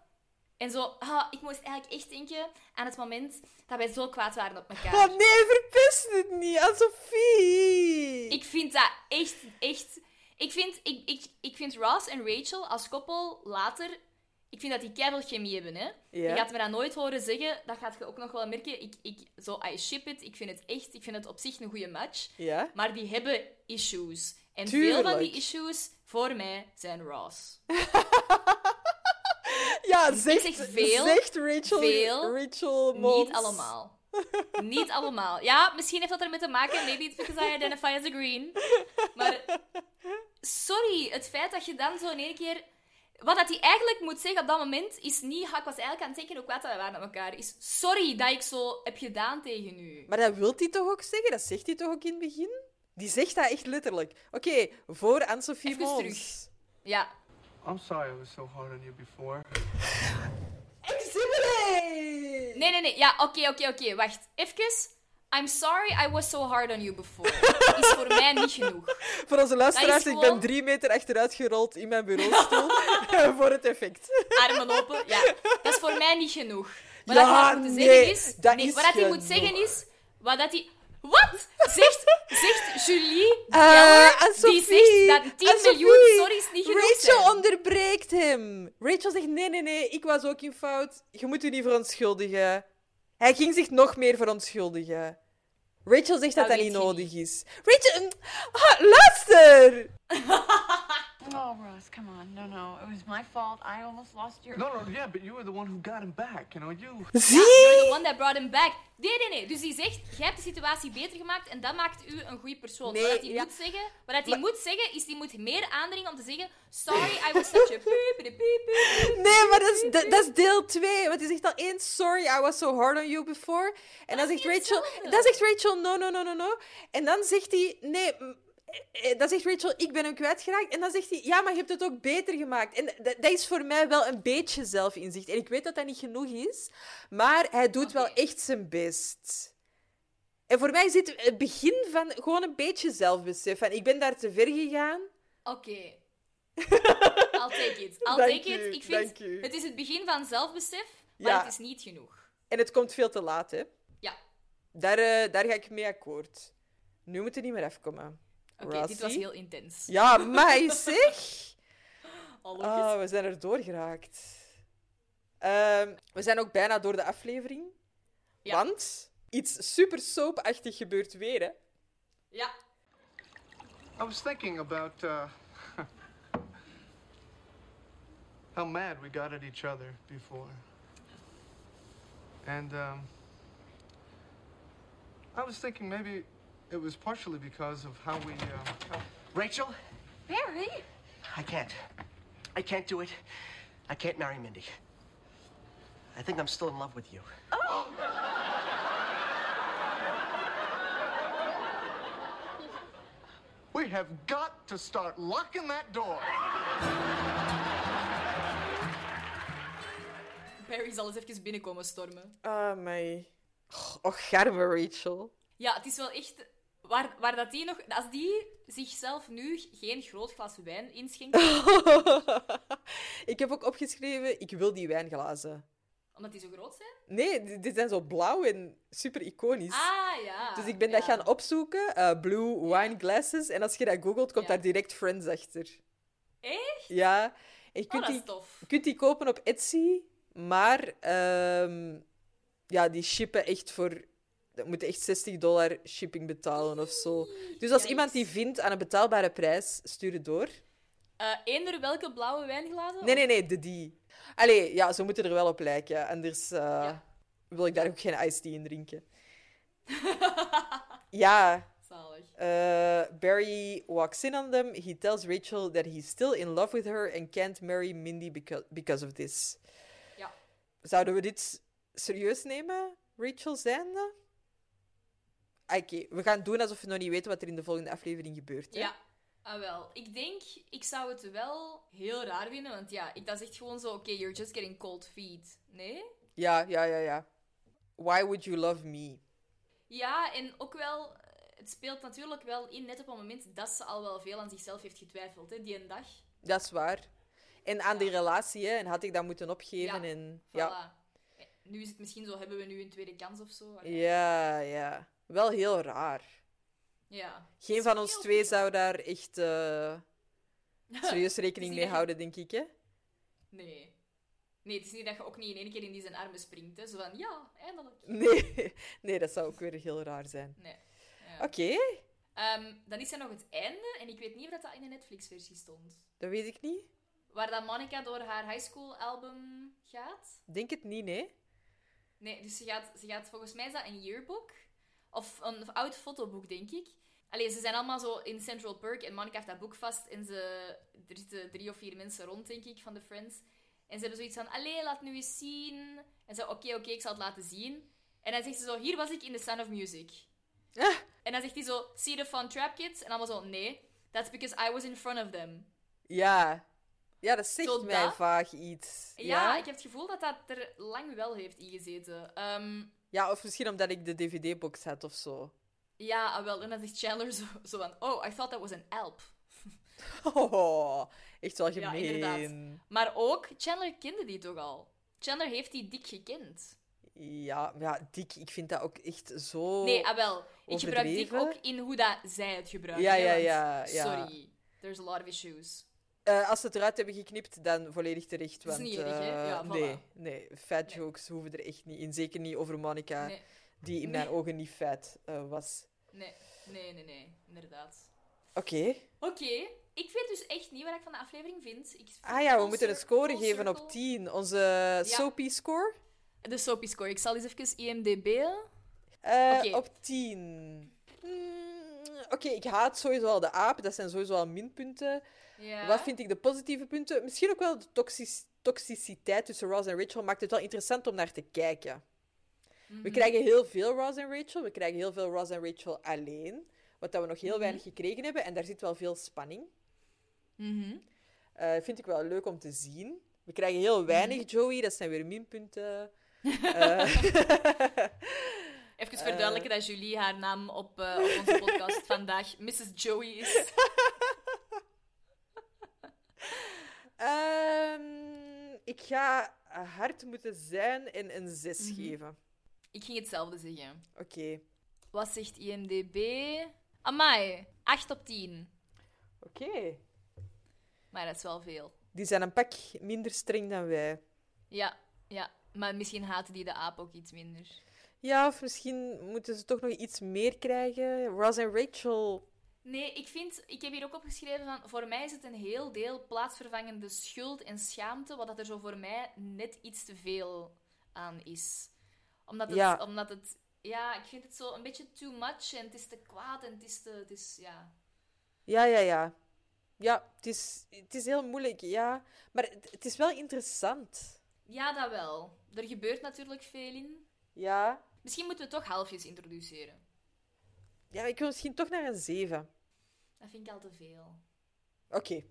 En zo, ah, ik moest eigenlijk echt denken aan het moment dat wij zo kwaad waren op elkaar. Oh nee, verpest het niet aan Sophie! Ik vind dat echt, echt... Ik vind, ik, ik, ik vind Ross en Rachel als koppel later... Ik vind dat die keiveel chemie hebben, hè. Ja. Je gaat me dat nooit horen zeggen. Dat gaat je ook nog wel merken. Ik, ik, zo, I ship it. Ik vind het echt... Ik vind het op zich een goede match. Maar die hebben issues. En veel van die issues, voor mij, zijn Ross. *laughs* Ja, zegt, zeg veel, zegt Rachel, veel, Rachel. Niet allemaal. Niet allemaal. Ja, misschien heeft dat ermee te maken. Maybe it's because I identify as a green. Maar sorry, het feit dat je dan zo in één keer... Wat dat hij eigenlijk moet zeggen op dat moment is niet... "Ha, ik was eigenlijk aan het denken hoe kwaad dat we waren met elkaar. Is sorry dat ik zo heb gedaan tegen u. Maar dat wil hij toch ook zeggen? Dat zegt hij toch ook in het begin? Die zegt dat echt letterlijk. Oké, voor Anne-Sophie Mons. Ja. I'm sorry I was so hard on you before. Nee, nee, nee. Ja, oké, oké, oké. Wacht. Even. I'm sorry I was so hard on you before. *laughs* Is voor mij niet genoeg. Voor onze luisteraars, ik ben drie meter achteruit gerold in mijn bureaustoel *laughs* voor het effect. Armen open. Ja. Dat is voor mij niet genoeg. Wat Ja, hij moet nee, zeggen is... nee, wat hij moet zeggen is... Wat dat hij... Wat? Zegt, zegt Julie Eh, Geller, die Anne-Sophie, zegt dat 10 Anne-Sophie, miljoen sorry's niet genoeg Rachel zijn. onderbreekt hem. Rachel zegt, nee, nee, nee, ik was ook in fout. Je moet u niet verontschuldigen. Hij ging zich nog meer verontschuldigen. Rachel zegt dat Dat dat niet nodig is. Rachel, ah, luister! *laughs* Oh, Ross, come on. No, no. It was my fault. I almost lost your. No, no, yeah, but you were the one who got him back. You know, you. Zie? You're the one that brought him back. Nee, nee, nee. Dus die zegt, jij hebt de situatie beter gemaakt en dat maakt u een goede persoon. Nee, wat dat hij ja. moet zeggen, wat dat hij Maar- moet zeggen, is die moet meer aandringen om te zeggen, sorry, I was such a *laughs* piep. Nee, maar dat is, dat, dat is deel 2. Want hij zegt al één, sorry, I was so hard on you before. En dan zegt Rachel, dan zegt Rachel, no, no, no, no, no. En dan zegt hij, nee, dan zegt Rachel, ik ben hem kwijtgeraakt. En dan zegt hij, ja, maar je hebt het ook beter gemaakt. En dat, is voor mij wel een beetje zelfinzicht. En ik weet dat dat niet genoeg is, maar hij doet wel echt zijn best. En voor mij is dit het begin van gewoon een beetje zelfbesef. En ik ben daar te ver gegaan. Oké. *laughs* I'll take it. I'll Dank take it. Ik vind, het is het begin van zelfbesef, maar Ja. het is niet genoeg. En het komt veel te laat, hè. Ja. Daar, eh, daar ga ik mee akkoord. Nu moet het niet meer afkomen. Oké, dit was heel intens. Ja, mij *laughs* zeg! Ah, we zijn er door geraakt. Ehm, we zijn ook bijna door de aflevering. Ja. Want iets super soapachtig gebeurt weer, hè. Ja. I was thinking about uh, *laughs* how mad we got at each other before. And um, I was thinking maybe it was partially because of how we. Uh, Rachel, Barry? I can't. I can't do it. I can't marry Mindy. I think I'm still in love with you. we have got to start locking that door. Barry zal eens even binnenkomen stormen. Ah, mij. Och, garme Rachel. Ja, het is wel echt... Waar, waar dat die nog... Als die zichzelf nu geen groot glas wijn inschenkt, *laughs* ik heb ook opgeschreven, ik wil die wijnglazen. omdat die zo groot zijn... Nee, die, die zijn zo blauw en super iconisch. Ah, ja. Dus ik ben dat gaan opzoeken, eh, Blue Wine Glasses. En als je dat googelt, komt Ja. daar direct Friends achter. Echt? Ja, en je Oh, kunt, dat is die, tof. je kunt die kopen op Etsy, maar ehm, ja, die shippen echt voor... Dat moet echt 60 dollar shipping betalen of zo. Dus als iemand die vindt aan een betaalbare prijs, stuur het door. Eh eender welke blauwe wijnglazen? Nee, nee, nee, de die. Allee, ja, ze moeten er wel op lijken. Anders eh, Ja. wil ik daar ook geen iced tea in drinken. *laughs* ja, Zalig. Uh, Barry walks in on them. He tells Rachel that he's still in love with her and can't marry Mindy because, because of this. Ja. Zouden we dit serieus nemen, Rachel zijnde? Oké, we gaan doen alsof we nog niet weten wat er in de volgende aflevering gebeurt. Hè? Ja. Ah, wel. Ik denk, ik zou het wel heel raar vinden, want ja, ik, dat is echt gewoon zo, oké, you're just getting cold feet. Nee? ja, ja, ja, ja. Why would you love me? Ja, en ook wel, eh, het speelt natuurlijk wel in net op het moment dat ze al wel veel aan zichzelf heeft getwijfeld, hè, die een dag. Dat is waar. En aan die relatie, hè, en had ik dat moeten opgeven. Ja, En, Voilà. ja. Eh, Nu is het misschien zo, hebben we nu een tweede kans of zo? Ja, ja. Wel heel raar. Ja. Geen van ons twee zou daar echt eh, *laughs* serieus rekening mee houden, denk ik. Hè? Nee. Nee, het is niet dat je ook niet in één keer in die zijn armen springt. Hè. Zo van, ja, eindelijk. Nee. *laughs* nee, dat zou ook weer heel raar zijn. Nee. Ja. Oké, Ehm, dan is er nog het einde, en ik weet niet of dat, dat in de Netflix-versie stond. dat weet ik niet. Waar dat Monica door haar high school album gaat. Denk het niet, nee. Nee, dus ze gaat, ze gaat volgens mij is dat een yearbook. Of een oud fotoboek, denk ik. Allee, ze zijn allemaal zo in Central Perk en Monica heeft dat boek vast en ze... Er zitten drie of vier mensen rond, denk ik, van de Friends. En ze hebben zoiets van, allee, laat nu eens zien. En ze, oké, oké, ik zal het laten zien. En dan zegt ze zo, hier was ik in The Sound of Music. Ah, En dan zegt hij zo, see the fun trap kids? En allemaal zo, nee, that's because I was in front of them. ja. Ja, dat zegt Zo mij dat? vaag iets. Ja, ik heb het gevoel dat dat er lang wel heeft ingezeten. Ehm, Ja, of misschien omdat ik de DVD-box had of zo. ja, ah, wel. En dan zegt Chandler zo, zo van, oh, I thought that was an elp. *laughs* Oh, echt wel Ja, gemeen. inderdaad. Maar ook, Chandler kende die toch al? Chandler heeft die dik gekend. Ja, ja, dik, ik vind dat ook echt zo... Nee, ah wel. Ik gebruik dik ook in hoe dat zij het gebruiken. Ja, ja, ja, ja. Sorry, there's a lot of issues. Eh, als ze het eruit hebben geknipt, dan volledig terecht. Dat is Want, niet erg, hè? eh, Ja, voilà. Nee, nee, fat jokes hoeven er echt niet in. Zeker niet over Monica, Nee, die in mijn ogen niet fat eh, was. nee, nee, nee, nee, inderdaad. Oké. Oké, ik weet dus echt niet wat ik van de aflevering vind. Ik Ah ja, we moeten een score geven circle. op 10. Onze soapy score. De Soapy score. Ik zal eens even IMDb'en. Eh, Oké. Op 10. Mm, Oké, ik haat sowieso al de aap. Dat zijn sowieso al minpunten. Ja. Wat vind ik de positieve punten? Misschien ook wel de toxic- toxiciteit tussen Ross en Rachel maakt het wel interessant om naar te kijken. Mhm. We krijgen heel veel Ross en Rachel. We krijgen heel veel Ross en Rachel alleen. Wat dat we nog heel Mhm. weinig gekregen hebben. En daar zit wel veel spanning. Eh, vind ik wel leuk om te zien. We krijgen heel weinig Mhm. Joey. Dat zijn weer minpunten. *laughs* Eh, Even verduidelijken dat Julie haar naam op, eh, op onze podcast *laughs* vandaag Mrs. Joey is. *laughs* Ehm, ik ga hard moeten zijn en een 6 Mhm. geven. Ik ging hetzelfde zeggen. Oké. Wat zegt IMDb? Amai, 8 op 10. Oké. Maar dat is wel veel. Die zijn een pak minder streng dan wij. Ja, ja. Maar misschien haten die de aap ook iets minder. Ja, of misschien moeten ze toch nog iets meer krijgen. Ross en Rachel. Nee, ik vind, ik heb hier ook opgeschreven van, voor mij is het een heel deel plaatsvervangende schuld en schaamte, wat dat er zo voor mij net iets te veel aan is. Omdat het, Ja. omdat het, ja, ik vind het zo een beetje too much en het is te kwaad en het is te, het is, ja. Ja, ja, ja. Ja, het is, het is heel moeilijk, ja. Maar het, het is wel interessant. Ja, dat wel. Er gebeurt natuurlijk veel in. Ja. Misschien moeten we toch halfjes introduceren. Ja, ik wil misschien toch naar een 7. Dat vind ik al te veel. Oké.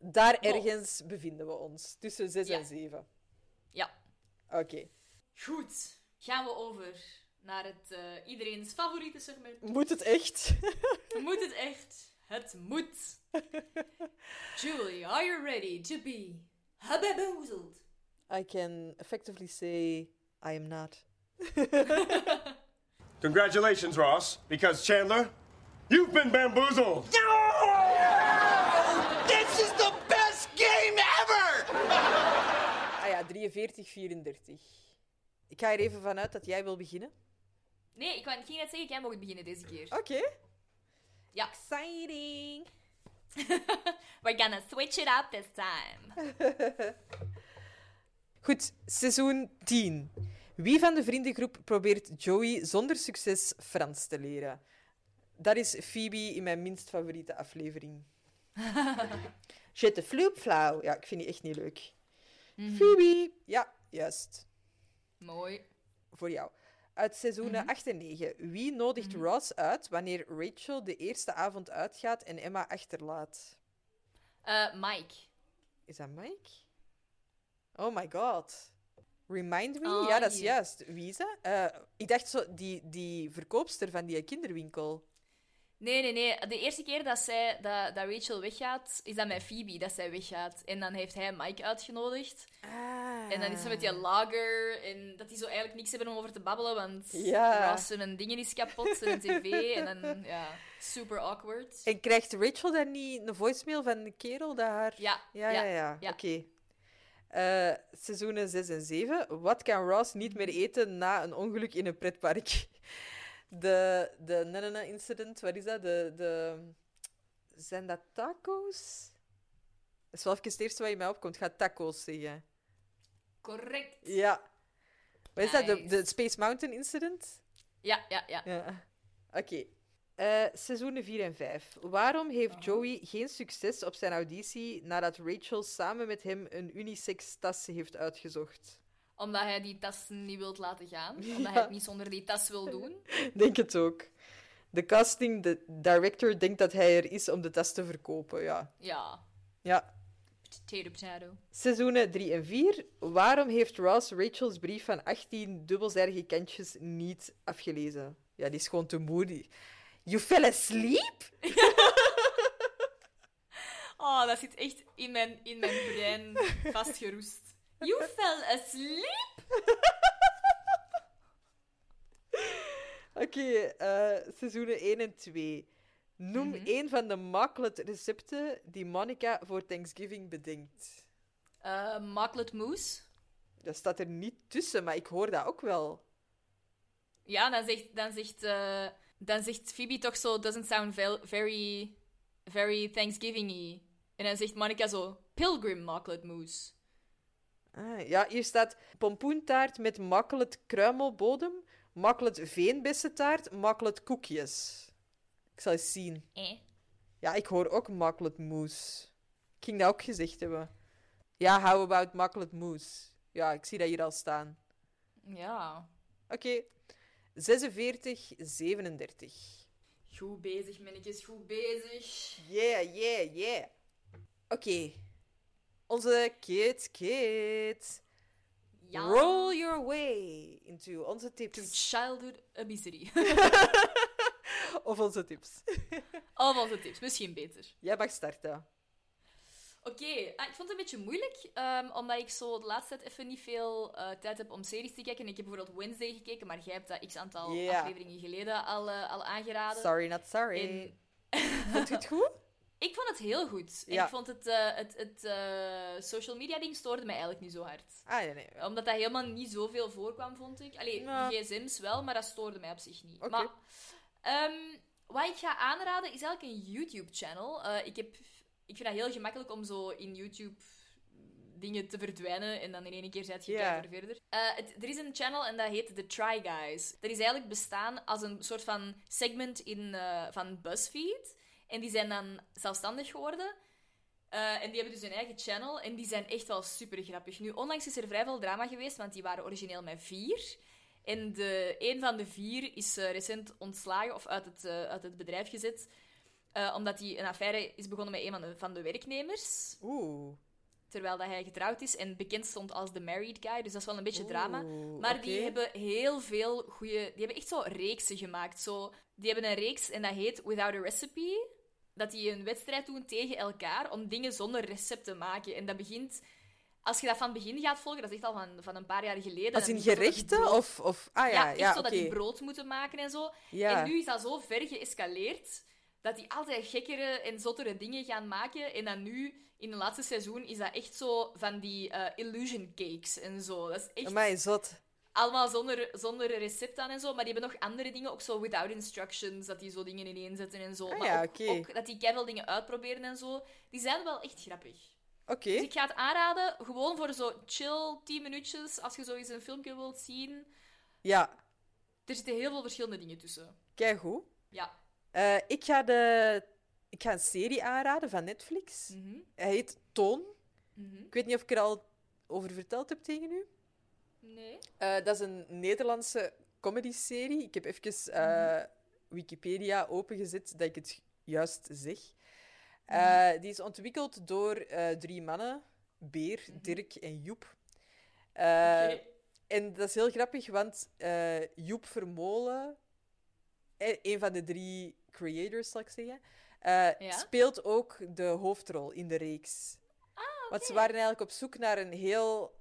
Daar ergens bevinden we ons. Tussen 6 Ja. en 7. Ja. Oké. Goed. Gaan we over naar het uh, iedereen's favoriete segment. Moet het echt? *laughs* Moet het echt? Het moet. *laughs* Julie, are you ready to be habamboozled? I can effectively say I am not. *laughs* Congratulations, Ross, because Chandler, you've been bamboozled. This is the best game ever! Ah ja, 43, 34. Ik ga er even vanuit dat jij wil beginnen. Nee, ik ging net zeggen, jij mag beginnen deze keer. Oké. Ja. Exciting. *laughs* We're gonna switch it up this time. *laughs* Goed, seizoen 10. Wie van de vriendengroep probeert Joey zonder succes Frans te leren? Dat is Phoebe in mijn minst favoriete aflevering. *laughs* Je te floopflauw. Ja, ik vind die echt niet leuk. Phoebe. Ja, juist. Mooi. Voor jou. Uit seizoenen 8 en 9. Wie nodigt Ross uit wanneer Rachel de eerste avond uitgaat en Emma achterlaat? Eh, Mike. Is dat Mike? Oh my god. Remind me? Oh, ja, dat is juist. Wie is dat? Eh, ik dacht zo, die, die verkoopster van die kinderwinkel. Nee, nee, nee. De eerste keer dat, zij, dat, dat Rachel weggaat, is dat met Phoebe dat zij weggaat. En dan heeft hij Mike uitgenodigd. Ah. En dan is ze met die lager. En dat die zo eigenlijk niks hebben om over te babbelen, want Ja. Ross en dingen is kapot een tv. En dan, ja, super awkward. En krijgt Rachel dan niet een voicemail van de kerel. Ja, Ja, ja, ja. ja. Oké. Eh, seizoenen 6 en 7. Wat kan Ross niet meer eten na een ongeluk in een pretpark? *laughs* De, de Nanana incident, wat is dat? De, de... Zijn dat taco's? Dat is wel even het eerste wat je mij opkomt. Ga taco's zeggen. Correct. Ja. Wat is dat? De, de Space Mountain incident? Ja, ja, ja. Ja. Oké. Eh seizoenen 4 en 5. Waarom heeft Joey geen succes op zijn auditie nadat Rachel samen met hem een unisex tas heeft uitgezocht? Omdat hij die tas niet wilt laten gaan. *laughs* Omdat hij het niet zonder die tas wil doen. *laughs* Denk het ook. De casting de director denkt dat hij er is om de tas te verkopen, ja. Ja. Ja. Potato, potato. Seizoenen 3 en 4. Waarom heeft Ross Rachel's brief van 18 dubbelzijdige kantjes niet afgelezen? Ja, die is gewoon te moe. You fell asleep? *laughs* Oh, dat zit echt in mijn, in mijn brein vastgeroest. You fell asleep? *laughs* Oké, eh, seizoenen 1 en 2. Noem één van de immaculate recepten die Monica voor Thanksgiving bedenkt. Eh Maklet Moose. Dat staat er niet tussen, maar ik hoor dat ook wel. Ja, dan zegt, dan zegt, eh, dan zegt Phoebe toch zo, doesn't sound very, very Thanksgiving-y. En dan zegt Monica zo, Pilgrim Maklet Moose. Ah, ja, hier staat pompoentaart met makkelijk kruimelbodem, makkelijk veenbessentaart, makkelijk koekjes. Ik zal eens zien. Eh? Ja, ik hoor ook makkelijk moes. Ik ging dat ook gezegd hebben. Ja, how about makkelijk moes? Ja, ik zie dat hier al staan. Ja. Oké, 46, 37. Goed bezig, mannetjes, goed bezig. Yeah, yeah, yeah. Oké. Onze Kit Kit. Ja. Roll your way into onze To tips. childhood obesity. *laughs* Of onze tips. Of onze tips, misschien beter. Jij mag starten. Oké, ah, ik vond het een beetje moeilijk, ehm, omdat ik zo de laatste tijd even niet veel eh, tijd heb om series te kijken. Ik heb bijvoorbeeld Wednesday gekeken, maar jij hebt dat x aantal afleveringen geleden al, eh, al aangeraden. Sorry, not sorry. En Vond je het goed? *laughs* ik vond het heel goed. Ja. ik vond het, eh, het, het social media ding stoorde mij eigenlijk niet zo hard. Ah, nee, nee. Omdat dat helemaal niet zoveel voorkwam, vond ik. Allee, gsm's wel, maar dat stoorde mij op zich niet. Maar ehm, wat ik ga aanraden, is eigenlijk een YouTube-channel. Ik, heb, ik vind dat heel gemakkelijk om zo in YouTube dingen te verdwijnen en dan in één keer zet je kijker verder. Het, er is een channel en dat heet The Try Guys. Dat is eigenlijk bestaan als een soort van segment in, eh, van BuzzFeed. En die zijn dan zelfstandig geworden. Eh, en die hebben dus hun eigen channel en die zijn echt wel super grappig. Nu, onlangs is er vrij veel drama geweest, want die waren origineel met vier. En de, een van de vier is recent ontslagen of uit het, uit het bedrijf gezet. Eh, omdat hij een affaire is begonnen met een van de, van de werknemers. Oeh. Terwijl dat hij getrouwd is en bekend stond als de married guy. Dus dat is wel een beetje drama. Maar die hebben heel veel goede. Die hebben echt zo reeksen gemaakt. Zo, die hebben een reeks en dat heet Without a Recipe. Dat die een wedstrijd doen tegen elkaar om dingen zonder recept te maken. En dat begint. Als je dat van het begin gaat volgen, dat is echt al van, van een paar jaar geleden. Als in zo gerechten? brood- Of, of... Ah ja, ja, ja, echt zo oké. dat die brood moeten maken en zo. Ja. En nu is dat zo ver geëscaleerd dat die altijd gekkere en zottere dingen gaan maken. En dan nu, in het laatste seizoen, is dat echt zo van die eh, illusion cakes en zo. Dat is echt Amai, zot. allemaal zonder, zonder recept aan en zo. Maar die hebben nog andere dingen, ook zo without instructions, dat die zo dingen ineenzetten en zo. Ah maar ja, ook, dat die keiveel dingen uitproberen en zo. Die zijn wel echt grappig. Oké. Dus ik ga het aanraden, gewoon voor zo chill 10 minuutjes, als je zo eens een filmpje wilt zien. Ja, Er zitten heel veel verschillende dingen tussen. keigoed. Ja. Eh ik, ga de... ik ga een serie aanraden van Netflix. Mhm. Hij heet Toon. Mhm. Ik weet niet of ik er al over verteld heb tegen u. Nee. Eh, dat is een Nederlandse comedy-serie. Ik heb even eh, Wikipedia opengezet dat ik het juist zeg. Die is ontwikkeld door drie mannen. Beer, Dirk en Joep. Oké. En dat is heel grappig, want Joep Vermolen, een van de drie creators, zal ik zeggen, eh, speelt ook de hoofdrol in de reeks. Want ze waren eigenlijk op zoek naar een heel...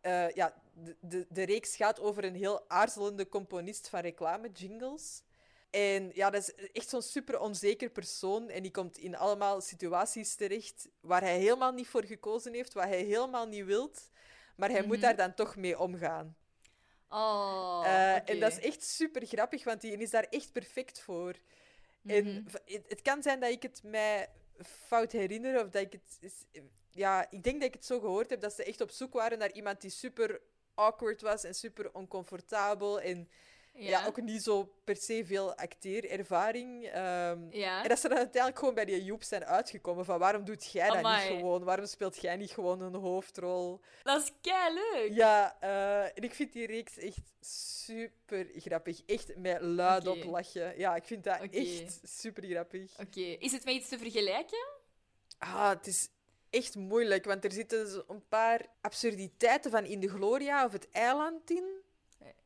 eh, ja, de, de, de reeks gaat over een heel aarzelende componist van reclame-jingles. En ja, dat is echt zo'n super onzeker persoon. En die komt in allemaal situaties terecht waar hij helemaal niet voor gekozen heeft, wat hij helemaal niet wilt. Maar hij moet Mhm. daar dan toch mee omgaan. Oh, oké. En dat is echt super grappig, want die is daar echt perfect voor. En Mhm. het, het kan zijn dat ik het mij fout herinner, of dat ik het... is- Ja, ik denk dat ik het zo gehoord heb, dat ze echt op zoek waren naar iemand die super awkward was en super oncomfortabel. En ja. ook niet zo per se veel acteerervaring. Ehm. En dat ze dan uiteindelijk gewoon bij die Joep zijn uitgekomen van waarom doet jij dat niet gewoon? Waarom speelt jij niet gewoon een hoofdrol? Dat is kei leuk. Ja, eh, en ik vind die reeks echt super grappig. Echt met luid Oké. op lachen. Ja, ik vind dat echt super grappig. Oké, is het met iets te vergelijken? Ah, het is echt moeilijk, want er zitten een paar absurditeiten van In de Gloria of het eiland in.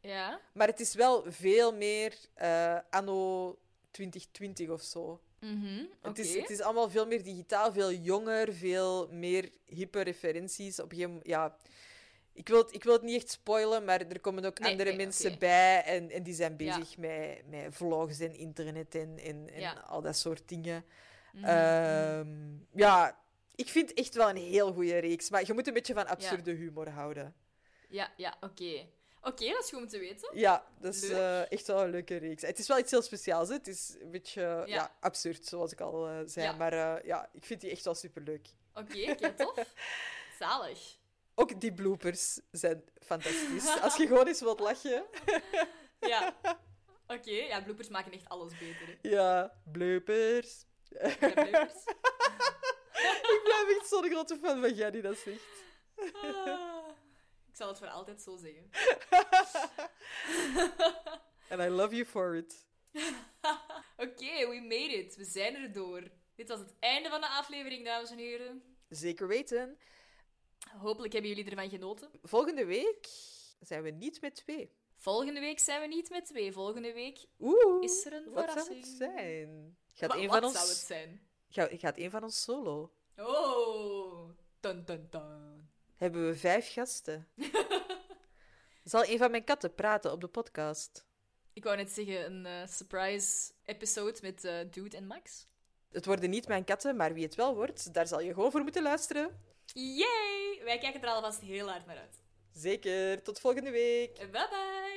Ja. Maar het is wel veel meer eh, anno 2020 of zo. Mhm, Het, is, het is allemaal veel meer digitaal, veel jonger, veel meer hippe referenties. Op een gegeven moment- ja, ik wil, het, ik wil het niet echt spoilen, maar er komen ook Nee, andere nee, mensen bij en, en die zijn Ja. bezig met, met vlogs en internet en, en, en Ja. Mhm, al dat soort dingen. Ehm, ja, ik vind het echt wel een heel goede reeks, maar je moet een beetje van absurde humor houden. Ja, ja, oké. Oké, dat is goed om te weten. Ja, dat is eh, echt wel een leuke reeks. Het is wel iets heel speciaals. Hè? Het is een beetje ja. absurd, zoals ik al eh, zei. Ja. Maar eh, ja, ik vind die echt wel superleuk. Oké, oké, *laughs* tof. Zalig. Ook die bloopers zijn fantastisch. *laughs* Als je gewoon eens wilt lachen. *laughs* Ja. Oké, ja, bloopers maken echt alles beter. Hè. Ja, bloopers. Ja, bloopers. ik blijf echt zo'n grote fan van jij die dat zegt. Ik zal het voor altijd zo zeggen. *laughs* And I love you for it. *laughs* Oké, we made it. We zijn er door. Dit was het einde van de aflevering, dames en heren. Zeker weten. Hopelijk hebben jullie ervan genoten. Volgende week zijn we niet met twee. Volgende week zijn we niet met twee. Volgende week Oeh, is er een wat zou verrassing. het zijn? Gaat Wa- een wat van ons... zou het zijn? Ga- Gaat een van ons solo? Oh, dun dun dun. Hebben we vijf gasten? *laughs* Zal een van mijn katten praten op de podcast? Ik wou net zeggen, een eh, surprise episode met eh, Dude en Max. Het worden niet mijn katten, maar wie het wel wordt, daar zal je gewoon voor moeten luisteren. Yay! Wij kijken er alvast heel hard naar uit. Zeker. Tot volgende week. Bye bye!